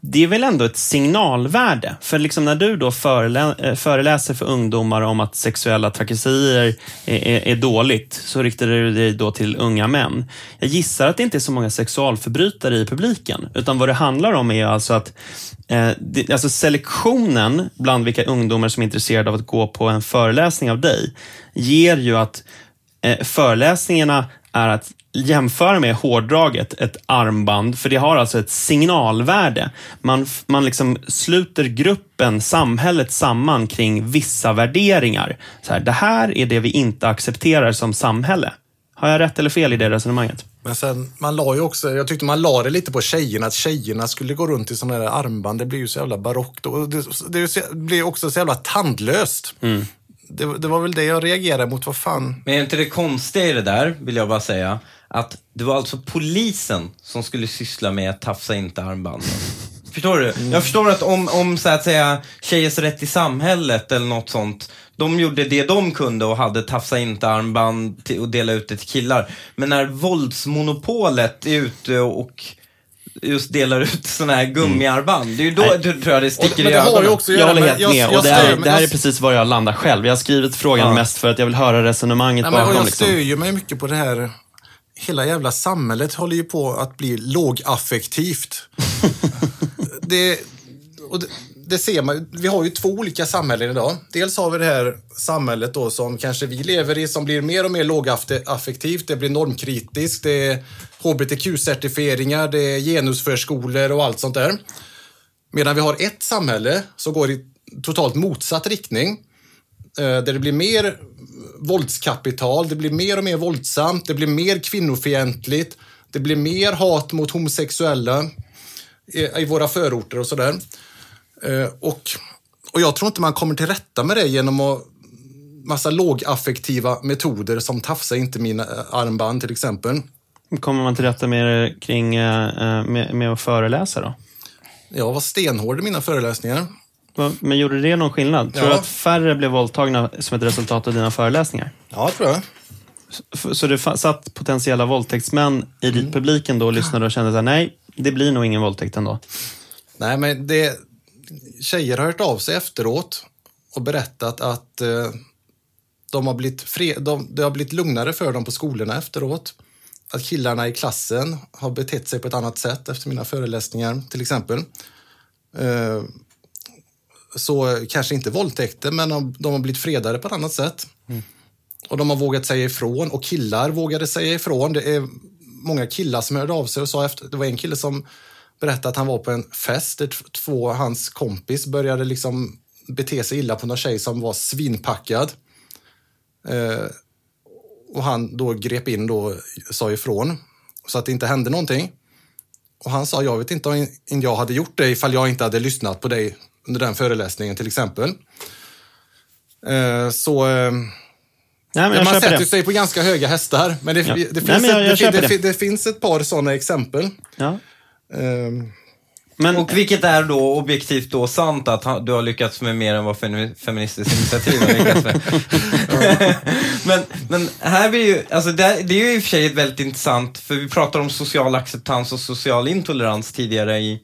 det är väl ändå ett signalvärde. För liksom när du då förelä eh, föreläser för ungdomar om att sexuella trakasserier är, är, är dåligt, så riktar du dig då till unga män. Jag gissar att det inte är så många sexualförbrytare i publiken, utan vad det handlar om är alltså att eh, det, alltså selektionen bland vilka ungdomar som är intresserade av att gå på en föreläsning av dig ger ju att föreläsningarna är att jämföra med hårdraget, ett armband, för det har alltså ett signalvärde. Man, man liksom sluter gruppen, samhället samman kring vissa värderingar. Så här, det här är det vi inte accepterar som samhälle. Har jag rätt eller fel i det resonemanget? Men sen, man la ju också, jag tyckte man la det lite på tjejerna, att tjejerna skulle gå runt i sådana där armband. Det blir ju så jävla barockt och det, det, blir också så jävla tandlöst. Det, det var väl det jag reagerade mot, vad fan. Men är inte det konstiga i det där, vill jag bara säga, att det var alltså polisen som skulle syssla med att tafsa inte armbanden. [laughs] Förstår du? Jag förstår att om, om så att säga tjejers rätt i samhället eller något sånt, de gjorde det de kunde och hade tafsa inte armband och dela ut det till killar. Men när våldsmonopolet är ute och just delar ut sådana här gummiarmband, det är ju då Nej. du, tror jag det sticker men i ögonen. också Jag håller helt jag- med. jag och det, här, det är precis var jag landar själv. Jag har skrivit frågan Ja. mest för att jag vill höra resonemanget Nej, men, och bakom. jag Liksom. stör ju mig mycket på det här. Hela jävla samhället håller ju på att bli lågaffektivt. [laughs] det, och det, det ser man. Vi har ju två olika samhällen idag. Dels har vi det här samhället då som kanske vi lever i som blir mer och mer lågaffektivt. Det blir normkritiskt. Det är hbtq-certifieringar, det är genusförskolor och allt sånt där. Medan vi har ett samhälle som går i totalt motsatt riktning. Eh, där det blir mer våldskapital, det blir mer och mer våldsamt, det blir mer kvinnofientligt, det blir mer hat mot homosexuella i, i våra förorter och sådär. Eh, Och, och jag tror inte man kommer till rätta med det genom att massa lågaffektiva metoder som tafsa inte mina eh, armband till exempel. Kommer man till rätta med det kring eh, med, med att föreläsa då? Jag var stenhård i mina föreläsningar. Men gjorde det någon skillnad? Tror du Ja. att färre blev våldtagna som ett resultat av dina föreläsningar? Ja, tror jag. Så det satt potentiella våldtäktsmän i Mm. publiken då och lyssnade och kände så här, nej, det blir nog ingen våldtäkt ändå. Nej, men det, tjejer har hört av sig efteråt och berättat att eh, de har blivit fre, de, det har blivit lugnare för dem på skolorna efteråt. Att killarna i klassen har betett sig på ett annat sätt efter mina föreläsningar, till exempel. Eh, så kanske inte våldtäkter, men de, de har blivit fredade på ett annat sätt. Och de har vågat säga ifrån och killar vågade säga ifrån. Det är många killar som hörde av sig och sa efter, det var en kille som berättade att han var på en fest där två hans kompis började liksom bete sig illa på någon tjej som var svinpackad. Eh, och han då grep in då och sa ifrån så att det inte hände någonting. Och han sa, jag vet inte om jag hade gjort det ifall jag inte hade lyssnat på dig under den föreläsningen till exempel. Eh, så eh, Nej, men man sätter det. sig på ganska höga hästar. Men det, Ja. det, finns, Nej, men jag- ett, jag det finns ett par sådana exempel. Ja. Ehm, Men, Och vilket är då objektivt då sant att han- du har lyckats med mer än vad Femi- Feministiskt initiativ har lyckats med? [laughs] men, men här blir ju, alltså det, det är ju i och för sig ett väldigt intressant, för vi pratar om social acceptans och social intolerans tidigare i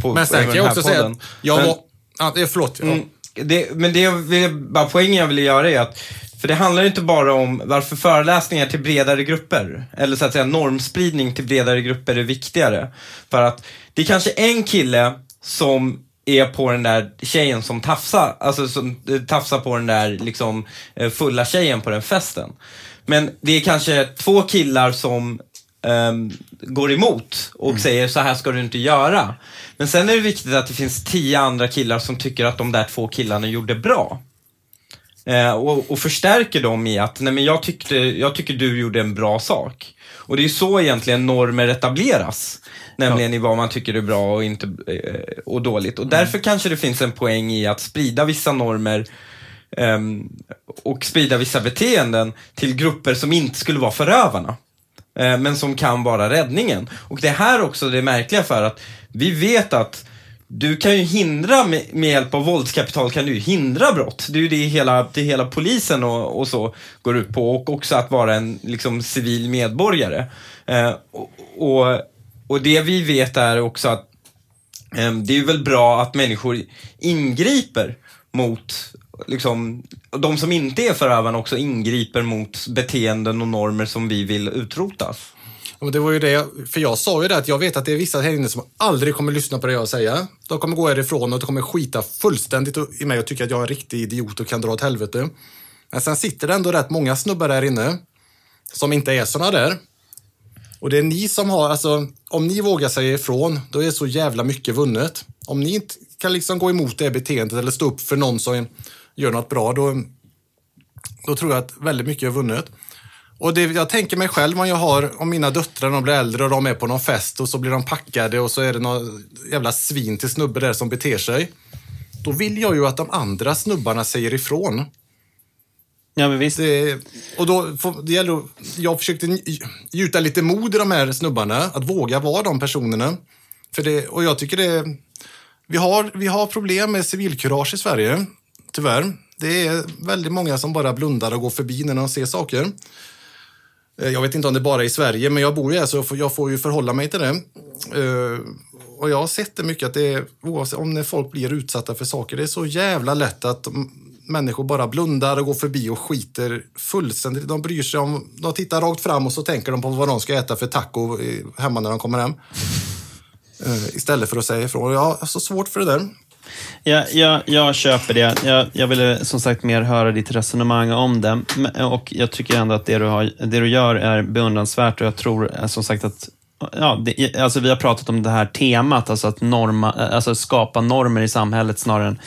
på, men sen den kan jag här också säga att jag Men- var... Ja, eh, förlåt. Ja. Mm, det, men det jag vill, bara poängen jag ville göra är att, för det handlar ju inte bara om varför föreläsningar till bredare grupper, eller så att säga normspridning till bredare grupper är viktigare. För att det är kanske en kille som är på den där tjejen som tafsar, alltså som eh, tafsar på den där liksom eh, fulla tjejen på den festen. Men det är kanske två killar som ehm, går emot och säger så här ska du inte göra. Men sen är det viktigt att det finns tio andra killar som tycker att de där två killarna gjorde bra. Eh, och, och förstärker dem i att, nej men jag, tyckte, jag tycker du gjorde en bra sak. Och det är ju så egentligen normer etableras. Nämligen i vad man tycker är bra och, inte, eh, och dåligt. Och därför kanske det finns en poäng i att sprida vissa normer ehm, och sprida vissa beteenden till grupper som inte skulle vara förövarna. Eh, men som kan vara räddningen. Och det är här också det märkliga för att vi vet att du kan ju hindra med, med hjälp av våldskapital kan du ju hindra brott. Det är ju det hela, det hela polisen och, och så går ut på och också att vara en liksom, civil medborgare. Eh, och, och, och det vi vet är också att eh, det är ju väl bra att människor ingriper mot liksom, de som inte är förövarna också ingriper mot beteenden och normer som vi vill utrota men det var ju det, jag- för jag sa ju det att jag vet att det är vissa här inne som aldrig kommer lyssna på det jag säger. De kommer gå härifrån och de kommer skita fullständigt i mig och tycka att jag är en riktig idiot och kan dra åt helvete. Men sen sitter det ändå rätt många snubbar här inne som inte är såna där. Och det är ni som har, alltså om ni vågar säga ifrån, då är så jävla mycket vunnet. Om ni inte kan liksom gå emot det beteendet eller stå upp för någon som gör något bra, då, då tror jag att väldigt mycket är vunnet. Och det, jag tänker mig själv om jag har, om mina döttrar de blir äldre och de är på någon fest och så blir de packade och så är det någon jävla svin till snubbe där som beter sig. Då vill jag ju att de andra snubbarna säger ifrån. ja, men visst. Det, och då det gäller, jag försökte gjuta lite mod i de här snubbarna, att våga vara de personerna. För det, och jag tycker det, vi, har, vi har problem med civilkurage i Sverige, tyvärr. Det är väldigt många som bara blundar och går förbi när de ser saker. Eh, jag vet inte om det bara är i Sverige, men jag bor ju här så jag får, ju förhålla mig till det. Eh, och jag har sett det mycket att det är, oavsett om när folk blir utsatta för saker, det är så jävla lätt att människor bara blundar och går förbi och skiter fullständigt. De bryr sig om, de tittar rakt fram och så tänker de på vad de ska äta för taco hemma när de kommer hem. Eh, istället för att säga ifrån. Jag har så svårt för det där. Jag, jag, jag köper det. Jag, jag ville som sagt mer höra ditt resonemang om det. Och jag tycker ändå att det du, har, det du gör är beundransvärt och jag tror eh, som sagt att Ja, det, alltså vi har pratat om det här temat, alltså att norma, alltså skapa normer i samhället snarare än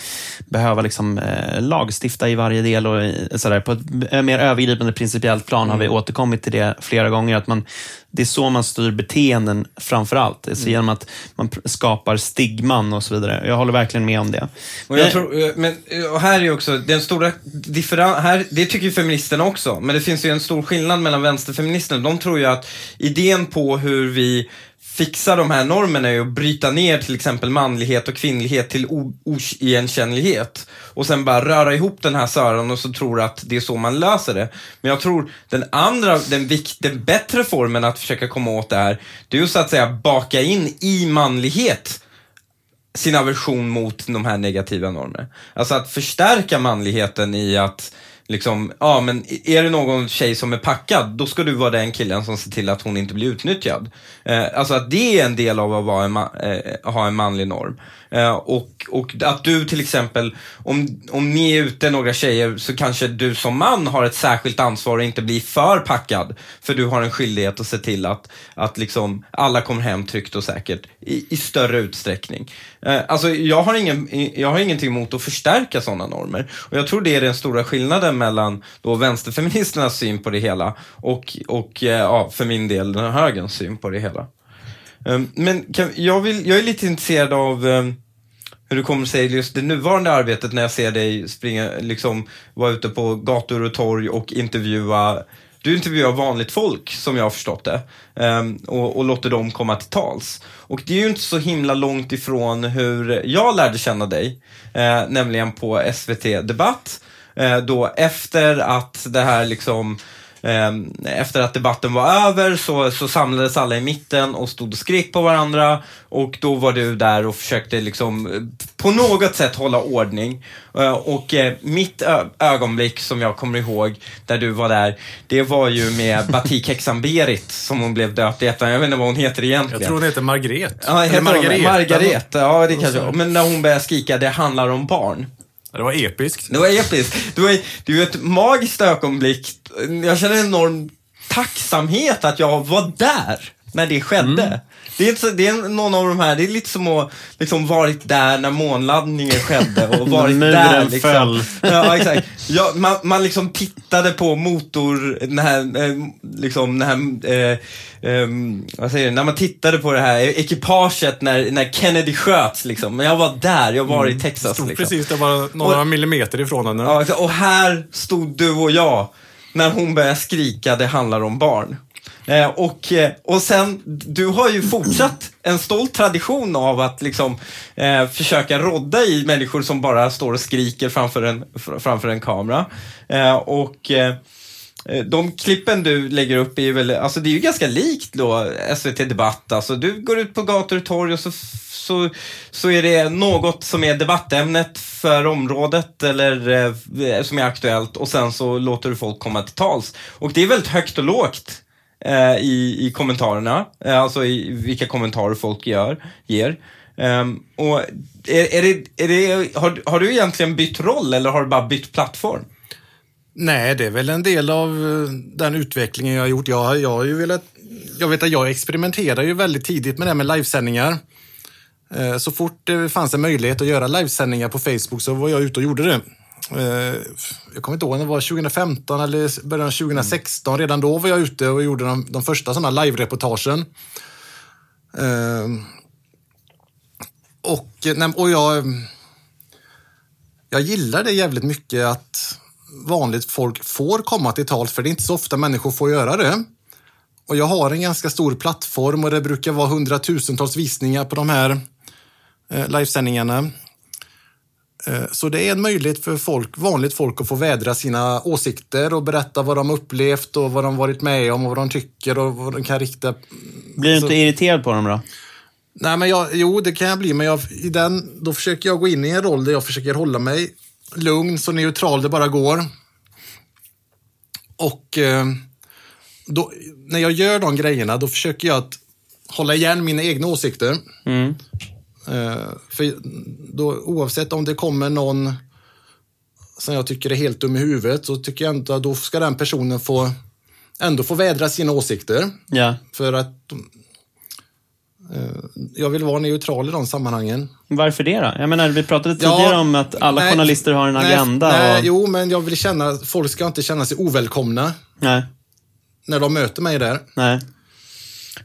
behöva liksom, eh, lagstifta i varje del. och i- sådär. På ett mer övergripande principiellt plan har vi återkommit till det flera gånger. Att man, det är så man styr beteenden framför allt. Alltså Genom att man skapar stigman och så vidare. Jag håller verkligen med om det. Och jag tror, eh, men eh, och här är också den stora differensen, det tycker ju feministerna också, men det finns ju en stor skillnad mellan vänsterfeministerna. De tror ju att idén på hur vi fixa de här normerna är att bryta ner till exempel manlighet och kvinnlighet till oigenkännlighet. Och sen bara röra ihop den här söran och så tror att det är så man löser det. Men jag tror den andra, den, vikt, den bättre formen att försöka komma åt det här, det är ju så att säga baka in i manlighet sin aversion mot de här negativa normerna. Alltså att förstärka manligheten i att liksom, ja men är det någon tjej som är packad, då ska du vara den killen som ser till att hon inte blir utnyttjad. Eh, alltså att det är en del av att vara en eh, ha en manlig norm. Eh, och, och att du till exempel, om, om ni är ute några tjejer så kanske du som man har ett särskilt ansvar att inte bli för packad. För du har en skyldighet att se till att, att liksom alla kommer hem tryggt och säkert i, i större utsträckning. Eh, alltså jag har, ingen, jag har ingenting emot att förstärka sådana normer. Och jag tror det är den stora skillnaden mellan då vänsterfeministernas syn på det hela och, och eh, ja, för min del den högerns syn på det hela. Ehm, men kan, jag, vill, jag är lite intresserad av ehm, hur du kommer sig just det nuvarande arbetet när jag ser dig springa, liksom vara ute på gator och torg och intervjua du intervjuar vanligt folk som jag har förstått det ehm, och, och låter dem komma till tals. Och det är ju inte så himla långt ifrån hur jag lärde känna dig, eh, nämligen på SVT Debatt. Eh, då efter att det här liksom efter att debatten var över så, så samlades alla i mitten och stod och skrek på varandra och då var du där och försökte liksom eh, på något sätt hålla ordning. Eh, Och eh, mitt ögonblick som jag kommer ihåg där du var där, det var ju med [laughs] Batikhäxan Berit som hon blev döpt i ettan. Jag vet inte vad hon heter egentligen. Jag tror hon heter Margret. Ja, heter Margaret. Margaret. Ja, det kanske Men när hon började skrika, det handlar om barn. Det var episkt. Det var episkt. Det var, det var ett magiskt ögonblick. Jag känner en enorm tacksamhet att jag var där när det skedde. Det är, det är någon av de här, det är lite som att liksom varit där när månlandningen skedde och [laughs] varit Muren där. Liksom. föll. [laughs] Ja, exakt. Ja, man, man liksom tittade på motor, den här, eh, liksom, den här, eh, ehm, vad säger du, när man tittade på det här ekipaget när, när Kennedy sköts liksom. Men jag var där, jag var i Texas Stod liksom. precis där bara några millimeter ifrån henne. Ja, och här stod du och jag när hon började skrika det handlar om barn. Eh, och, eh, och sen, du har ju fortsatt en stolt tradition av att liksom eh, försöka rodda i människor som bara står och skriker framför en, framför en kamera. Eh, och eh, de klippen du lägger upp är ju väl, alltså det är ju ganska likt då SVT Debatt. Alltså du går ut på gator och torg och så, så, så är det något som är debattämnet för området eller eh, som är aktuellt och sen så låter du folk komma till tals. Och det är väldigt högt och lågt eh, i, i kommentarerna, eh, alltså i vilka kommentarer folk gör, ger. Um, och är, är det, är det, har, har du egentligen bytt roll eller har du bara bytt plattform? Nej, det är väl en del av eh, den utvecklingen jag har gjort. Jag, jag har ju velat... Jag vet att jag experimenterade ju väldigt tidigt med det här med livesändningar. Eh, så fort det fanns en möjlighet att göra livesändningar på Facebook så var jag ute och gjorde det. Eh, Jag kommer inte ihåg om det var 2015 eller början av 2016. Redan då var jag ute och gjorde de, de första sådana live-reportagen. Eh, Och, eh, och jag, jag gillar det jävligt mycket att vanligt folk får komma till tals, för det är inte så ofta människor får göra det. Och jag har en ganska stor plattform och det brukar vara hundratusentals visningar på de här eh, livesändningarna. Eh, Så det är en möjlighet för folk, vanligt folk att få vädra sina åsikter och berätta vad de upplevt och vad de varit med om och vad de tycker och vad de kan rikta. Blir du Så- inte irriterad på dem då? Nej, men jag, jo, det kan jag bli, men jag, i den, då försöker jag gå in i en roll där jag försöker hålla mig lugn, så neutral det bara går. Och eh, då, när jag gör de grejerna, då försöker jag att hålla igen mina egna åsikter. Mm. Eh, för då, oavsett om det kommer någon som jag tycker är helt dum i huvudet, så tycker jag inte att då ska den personen få ändå få vädra sina åsikter. Ja. För att eh, jag vill vara neutral i de sammanhangen. Varför det då? Jag menar, vi pratade Ja, tidigare om att alla nej, journalister har en nej, agenda. Nej, och... Jo, men jag vill känna, folk ska inte känna sig ovälkomna Nej, när de möter mig där. nej.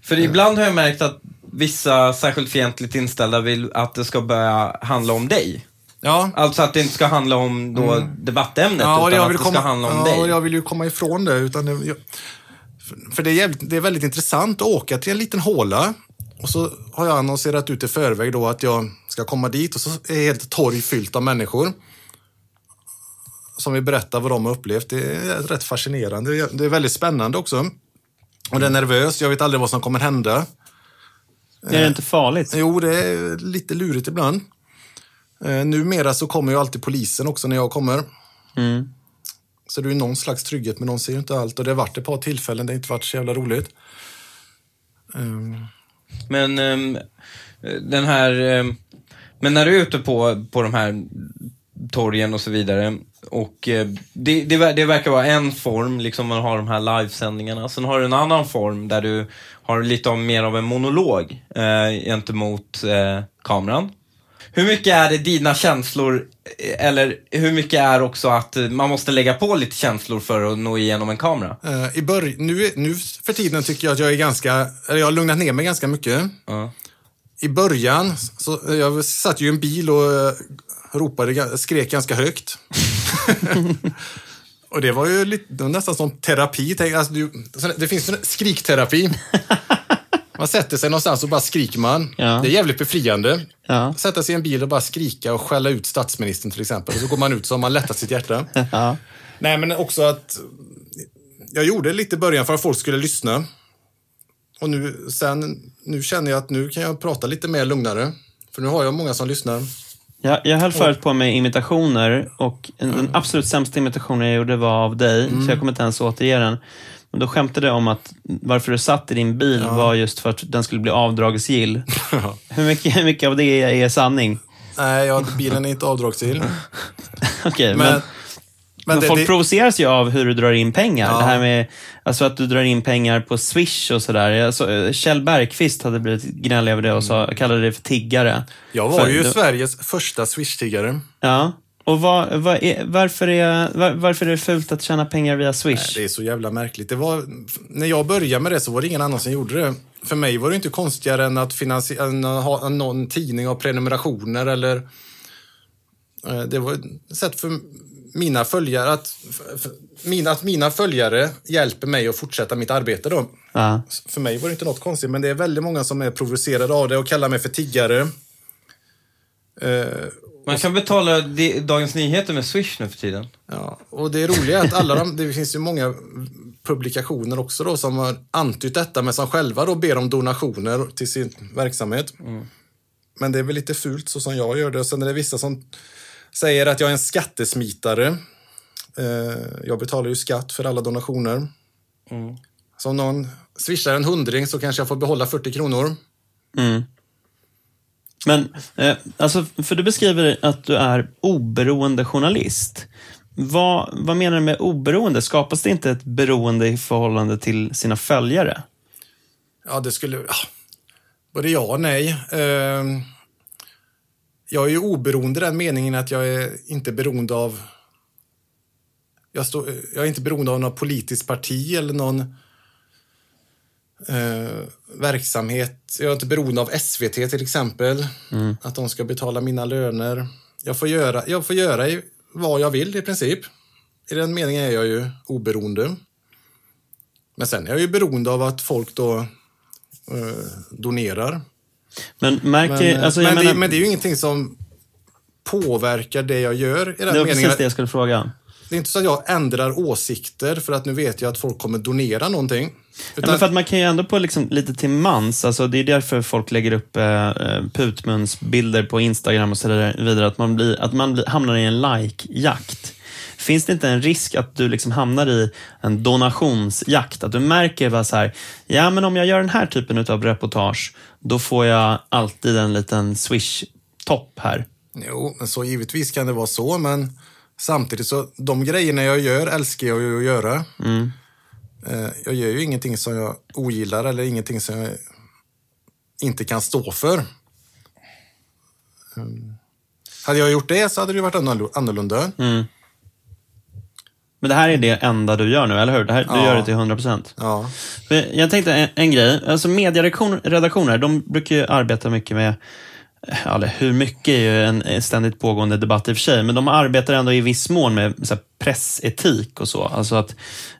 För ibland har jag märkt att vissa särskilt fientligt inställda vill att det ska börja handla om dig. Ja, Alltså att det inte ska handla om då debattämnet, Mm. ja och utan jag att vill det komma, ska handla om ja, dig. och jag vill ju komma ifrån det. Utan det jag, för- det är, jävligt, det är väldigt intressant att åka till en liten håla och så har jag annonserat ut i förväg då att jag ska komma dit och så är helt torg fyllt av människor som vill berätta vad de har upplevt. Det är rätt fascinerande. Det är- Det är väldigt spännande också. Och det är nervöst. Jag vet aldrig vad som kommer hända. Är det inte farligt? Jo, det är lite lurigt ibland. Eh, numera så kommer ju alltid polisen också när jag kommer. Mm. Så det är någon slags trygghet, men de ser ju inte allt. Och det har varit ett par tillfällen, det har inte varit så jävla roligt. Ehm, Men ehm, den här... ehm, men när du är ute på, på de här torgen och så vidare och eh, det, det, det verkar vara en form, liksom man har de här livesändningarna. Sen har du en annan form där du har lite av, mer av en monolog eh, gentemot eh, kameran. Hur mycket är det dina känslor, eh, eller hur mycket är också att eh, man måste lägga på lite känslor för att nå igenom en kamera? eh, i börj- nu, nu för tiden tycker jag att jag är ganska, eller jag har lugnat ner mig ganska mycket. Ja. I början, så, jag satt ju i en bil och eh, ropade, skrek ganska högt. [laughs] [laughs] och det var ju lite, nästan som terapi. Alltså, det finns skrikterapi. [laughs] Man sätter sig någonstans och bara skriker man. Ja. Det är jävligt befriande. Ja. Sätta sig i en bil och bara skrika och skälla ut statsministern till exempel. Och så går man ut så har man lättat sitt hjärta. [laughs] Ja. Nej, men också att jag gjorde lite i början för att folk skulle lyssna. Och nu, sen, nu känner jag att nu kan jag prata lite mer lugnare. För nu har jag många som lyssnar. Jag, jag höll förut på med imitationer och en- den absolut sämsta imitationen jag gjorde var av dig, så jag kommer inte ens återge den. Men då skämtade jag om att varför du satt i din bil var just för att den skulle bli avdragsgill. [laughs] hur, mycket, hur mycket av det är, är sanning? Nej, jag, bilen är inte avdragsgill. [laughs] Okej, men, Men, men, men det, folk det, provoceras ju av hur du drar in pengar. Ja. Det här med alltså att du drar in pengar på Swish och sådär. Alltså, Kjell Bergqvist hade blivit gnällig över det och sa, kallade det för tiggare. jag var För- ju det- Sveriges första Swish-tiggare. Ja. Och vad är, varför, är, var, varför är det fult att tjäna pengar via Swish? Det är så jävla märkligt. Det var, när jag började med det så var det ingen annan som gjorde det. För mig var det inte konstigare än att, finansi- än att ha någon tidning av prenumerationer eller... eh, Det var ett sätt för mina följare att, mina, att mina följare hjälper mig att fortsätta mitt arbete då. Ja. För mig var det inte något konstigt, men det är väldigt många som är provocerade av det och kallar mig för tiggare. Eh, Man kan betala Dagens Nyheter med Swish nu för tiden. Ja, och det roliga är att alla de, det finns ju många publikationer också då som har antytt detta men som själva då ber om donationer till sin verksamhet. Men det är väl lite fult så som jag gör det. Och sen är det vissa som säger att jag är en skattesmitare. Eh, jag betalar ju skatt för alla donationer. Så om någon swishar en hundring så kanske jag får behålla 40 kronor. Mm. Men, eh, alltså, för du beskriver att du är oberoende journalist. Vad, vad menar du med oberoende? Skapas det inte ett beroende i förhållande till sina följare? Ja, det skulle... Ja, både ja och nej. Ehm, jag är ju oberoende i den meningen att jag är inte beroende av... Jag, står, jag är inte beroende av något politiskt parti eller någon eh, verksamhet. Jag är inte beroende av SVT till exempel. Att de ska betala mina löner. Jag får göra, jag får göra vad jag vill i princip. I den meningen är jag ju oberoende. Men sen är jag ju beroende av att folk då eh, donerar. Men märker... Men, alltså, men, jag det, menar, men det är ju ingenting som påverkar det jag gör i den det var meningen. precis det jag skulle fråga. Det är inte så att jag ändrar åsikter för att nu vet jag att folk kommer donera någonting. Ja, Utan, men för att man kan ju ändå på liksom lite till mans, alltså det är därför folk lägger upp eh, eh, putmunsbilder på Instagram och så vidare, att man, blir, att man blir, hamnar i en like-jakt. Finns det inte en risk att du liksom hamnar i en donationsjakt? Att du märker bara så här, ja men om jag gör den här typen av reportage, då får jag alltid en liten swish-topp här. Jo, men så givetvis kan det vara så, men samtidigt så de grejerna jag gör älskar jag ju att göra. Mm. Eh, Jag gör ju ingenting som jag ogillar eller ingenting som jag inte kan stå för. Mm. Hade jag gjort det så hade det varit annorl- annorlunda. Mm. Men det här är det enda du gör nu, eller hur? Det här, Du Ja. gör det till 100%. Ja. Jag tänkte en, en grej. Alltså medieredaktioner, de brukar ju arbeta mycket med Eller hur mycket är ju en ständigt pågående debatt i och för sig, men de arbetar ändå i viss mån med så här, pressetik och så. Alltså att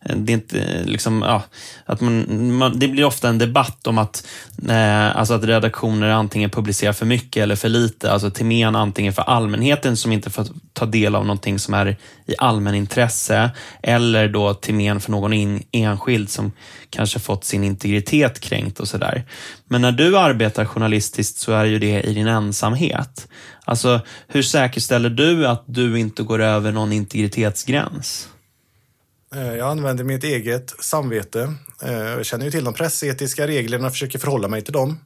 eh, det inte eh, liksom, ja, att man, man, det blir ofta en debatt om att, eh, alltså att redaktioner antingen publicerar för mycket eller för lite. Alltså till men antingen för allmänheten som inte får ta del av någonting som är i allmänintresse eller då till men för någon in, enskild som kanske fått sin integritet kränkt och sådär. Men när du arbetar journalistiskt så är ju det i din ensamhet. Alltså, hur säkerställer du att du inte går över någon integritetsgräns? Eh, Jag använder mitt eget samvete. Eh, Jag känner ju till de pressetiska reglerna och försöker förhålla mig till dem.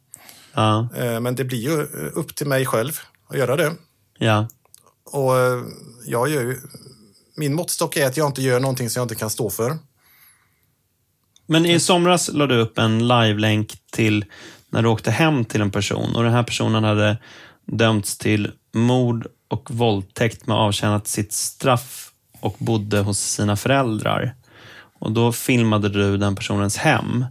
Ja, Eh, Men det blir ju upp till mig själv att göra det. ja, Och jag gör ju... Min måttstock är att jag inte gör någonting som jag inte kan stå för. Men i somras la du upp en live-länk till när du åkte hem till en person och den här personen hade dömts till mord och våldtäkt med avtjänat sitt straff och bodde hos sina föräldrar. Och då filmade du den personens hem.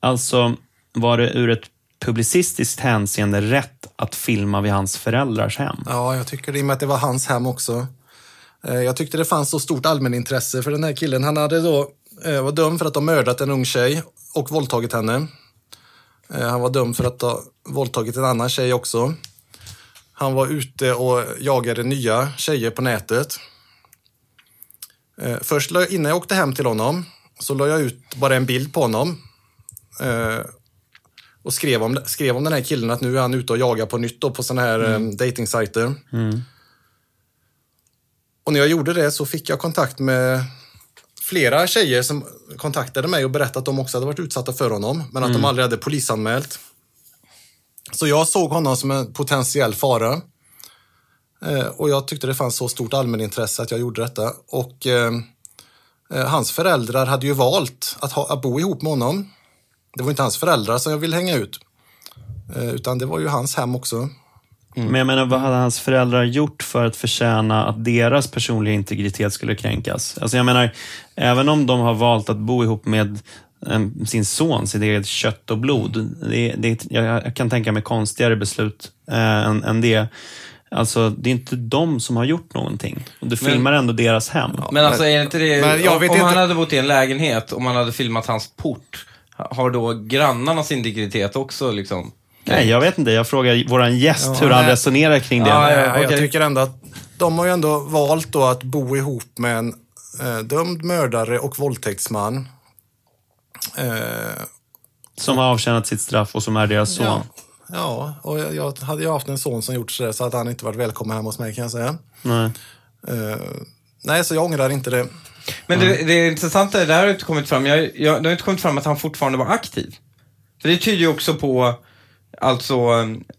Alltså, var det ur ett publicistiskt hänseende rätt att filma vid hans föräldrars hem? Ja, jag tycker det i och med att det var hans hem också. Eh, jag tyckte det fanns så stort allmänintresse för den här killen. Han hade då, eh, var dömd för att ha mördat en ung tjej och våldtagit henne. Eh, han var dömd för att ha våldtagit en annan tjej också. Han var ute och jagade nya tjejer på nätet. Eh, Först innan jag åkte hem till honom så la jag ut bara en bild på honom. Eh, Och skrev om, skrev om den här killen att nu är han ute och jagar på nytt på sådana här mm. datingsajter. Och när jag gjorde det så fick jag kontakt med flera tjejer som kontaktade mig och berättade att de också hade varit utsatta för honom, men att de aldrig hade polisanmält. Så jag såg honom som en potentiell fara. Eh, och jag tyckte det fanns så stort allmänintresse att jag gjorde detta. Och eh, eh hans föräldrar hade ju valt att, ha, att bo ihop med honom. Det var inte hans föräldrar som jag ville hänga ut. Eh, utan det var ju hans hem också. Mm. Men jag menar, vad hade hans föräldrar gjort för att förtjäna att deras personliga integritet skulle kränkas? Alltså jag menar, även om de har valt att bo ihop med sin son, sitt eget kött och blod. Det, det, jag, kan tänka mig konstigare beslut eh, än, än det. Alltså, det är inte de som har gjort någonting. Och du Men- filmar ändå deras hem. Men alltså är inte det, Men jag om, vet om han inte- hade bott i en lägenhet, om man hade filmat hans port, har då grannarnas integritet också liksom? Nej, jag vet inte. Jag frågar våran gäst Ja, hur han nej. resonerar kring det. Ja, ja. Eh, Jag tycker ändå att de har ju ändå valt då att bo ihop med en eh, dömd mördare och våldtäktsman. Eh, Som har avtjänat sitt straff och som är deras son. ja, ja, och jag, jag hade ju haft en son som gjort sådär så hade han inte varit välkommen hemma hos mig kan jag säga. Nej. Eh, nej, så jag ångrar inte det. Men det, det intressanta, är, det här har inte kommit fram, jag, jag, det har inte kommit fram att han fortfarande var aktiv. För det tyder ju också på, alltså,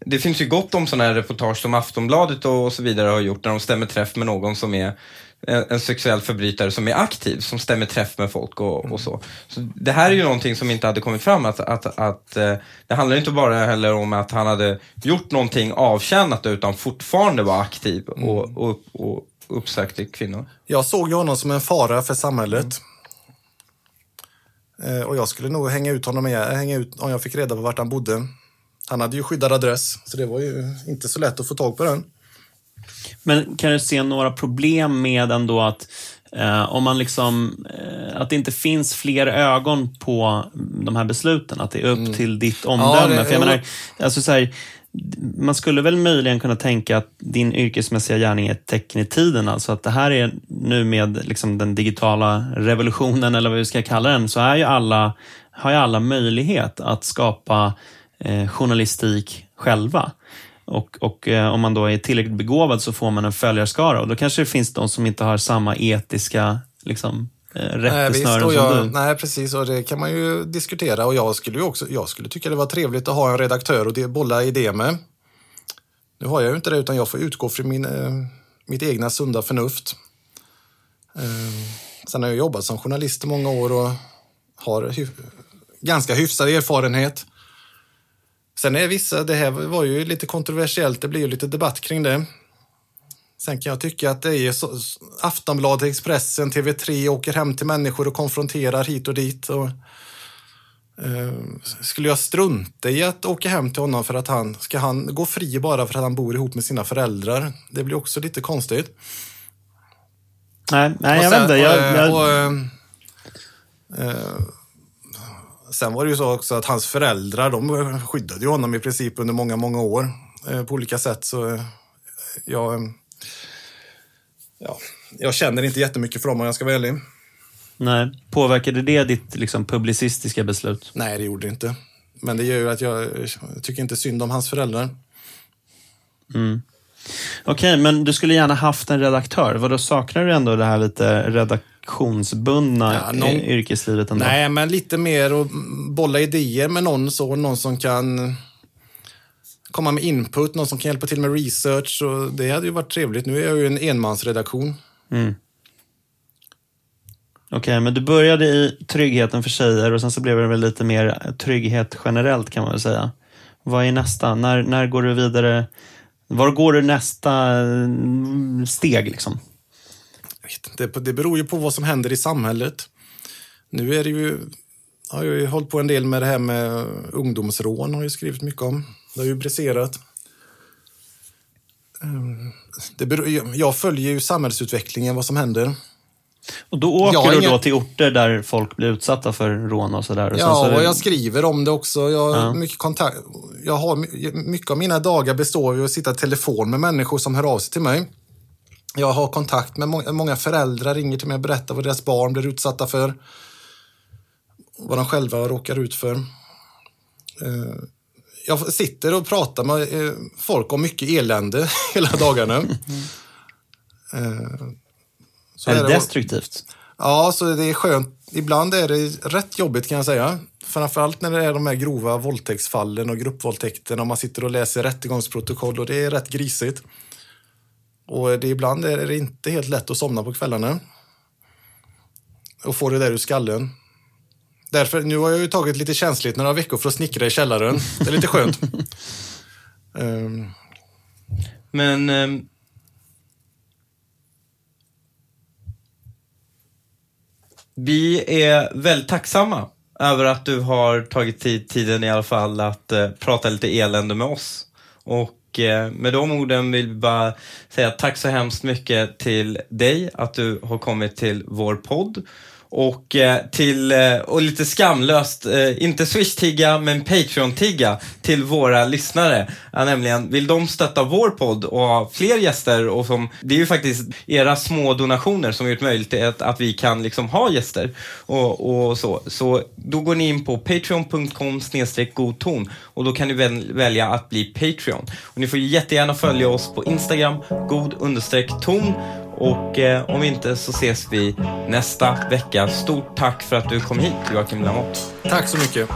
det finns ju gott om sådana här reportage som Aftonbladet och, och så vidare har gjort när de stämmer träff med någon som är en, en sexuell förbrytare som är aktiv, som stämmer träff med folk och, och så. så. Det här är ju någonting som inte hade kommit fram, att, att, att eh, det handlar inte bara heller om att han hade gjort någonting avtjänat utan fortfarande var aktiv och, och, och uppsökte kvinnor. Jag såg ju honom som en fara för samhället. Eh, och jag skulle nog hänga ut honom med, hänga ut om jag fick reda på vart han bodde. Han hade ju skyddad adress, så det var ju inte så lätt att få tag på den. Men kan du se några problem med ändå att Eh, om man liksom, eh, att det inte finns fler ögon på de här besluten. Att det är upp till ditt omdöme. det- För jag menar, alltså så här, man skulle väl möjligen kunna tänka att din yrkesmässiga gärning är ett tecken i tiden. Alltså att det här är nu med liksom den digitala revolutionen, eller vad vi ska kalla den, så är ju alla, har ju alla möjlighet att skapa eh, journalistik själva. Och, och eh, om man då är tillräckligt begåvad så får man en följarskara och då kanske det finns de som inte har samma etiska liksom, eh, rättesnören som jag, du. nej, precis. Och det kan man ju diskutera. Och jag skulle ju också jag skulle tycka det var trevligt att ha en redaktör och bolla idé med. Nu har jag ju inte det, utan jag får utgå från min, eh, mitt egna sunda förnuft. Eh, sen har jag jobbat som journalist i många år och har hyf- ganska hyfsad erfarenhet. Sen är vissa, det här var ju lite kontroversiellt, det blir ju lite debatt kring det. Sen kan jag tycka att det är så, Aftonbladet, Expressen, TV3 åker hem till människor och konfronterar hit och dit. Och, eh, skulle jag strunta i att åka hem till honom för att han ska han gå fri bara för att han bor ihop med sina föräldrar? Det blir också lite konstigt. Nej, nej Och jag sen- vet inte. Jag, och, eh, jag, och, eh, eh, sen var det ju så också att hans föräldrar, de skyddade ju honom i princip under många, många år eh, på olika sätt. Så eh, jag, ja, jag känner inte jättemycket för dem om jag ska vara ärlig. nej. Påverkade det ditt liksom, publicistiska beslut? Nej, det gjorde det inte. Men det gör ju att jag tycker inte synd om hans föräldrar. Okej, men du skulle gärna haft en redaktör. Vad då saknar du ändå det här lite redaktionsbundna Ja, någon- yrkeslivet ändå? Nej, men lite mer att bolla idéer med någon så. Någon som kan komma med input, någon som kan hjälpa till med research. Och det hade ju varit trevligt. Nu är jag ju en enmansredaktion. Okej, men du började i tryggheten för tjejer och sen så blev det väl lite mer trygghet generellt kan man väl säga. Vad är nästa? När, när går du vidare? Var går du nästa mm, steg liksom? Vet inte, det beror ju på vad som händer i samhället. Nu är det ju... Har jag ju hållit på en del med det här med ungdomsrån, har jag skrivit mycket om. Det har ju briserat. Ehm, Det beror, jag följer ju samhällsutvecklingen, vad som händer. Och då åker du då till orter där folk blir utsatta för rån och sådär? Ja, så det- och jag skriver om det också. Jag, har Ja. mycket, kontakt, jag har, my- mycket av mina dagar består av att sitta i telefon med människor som hör av sig till mig. Jag har kontakt med må många föräldrar, ringer till mig och berättar vad deras barn blir utsatta för. Vad de själva råkar ut för. Eh, Jag sitter och pratar med eh, folk om mycket elände [laughs] hela dagarna. Eh, så är det destruktivt? Ja, så det är skönt. Ibland är det rätt jobbigt kan jag säga. Framförallt när det är de här grova våldtäktsfallen och gruppvåldtäkterna och man sitter och läser rättegångsprotokoll och det är rätt grisigt. Och det, ibland är det inte helt lätt att somna på kvällarna. Och få det där ur skallen. Därför, nu har jag ju tagit lite känsligt några veckor för att snickra i källaren. Det är lite skönt. [laughs] Ehm, Men... ehm, vi är väldigt tacksamma över att du har tagit tid, tiden i alla fall att eh, prata lite elände med oss. Och Eh, med de orden vill vi bara säga tack så hemskt mycket till dig att du har kommit till vår podd. Och, eh, till, eh, och lite skamlöst, eh, inte Swish-tigga men Patreon-tigga till våra lyssnare. Ja, nämligen, vill de stötta vår podd och ha fler gäster och som, det är ju faktiskt era små donationer som har gjort möjligt att, att vi kan liksom ha gäster och, och så. Så då går ni in på patreon.com godton och då kan ni väl, välja att bli Patreon. Och ni får jättegärna följa oss på Instagram, god understreck ton och eh, om inte så ses vi nästa vecka. Stort tack för att du kom hit Joakim Lamotte. tack så mycket.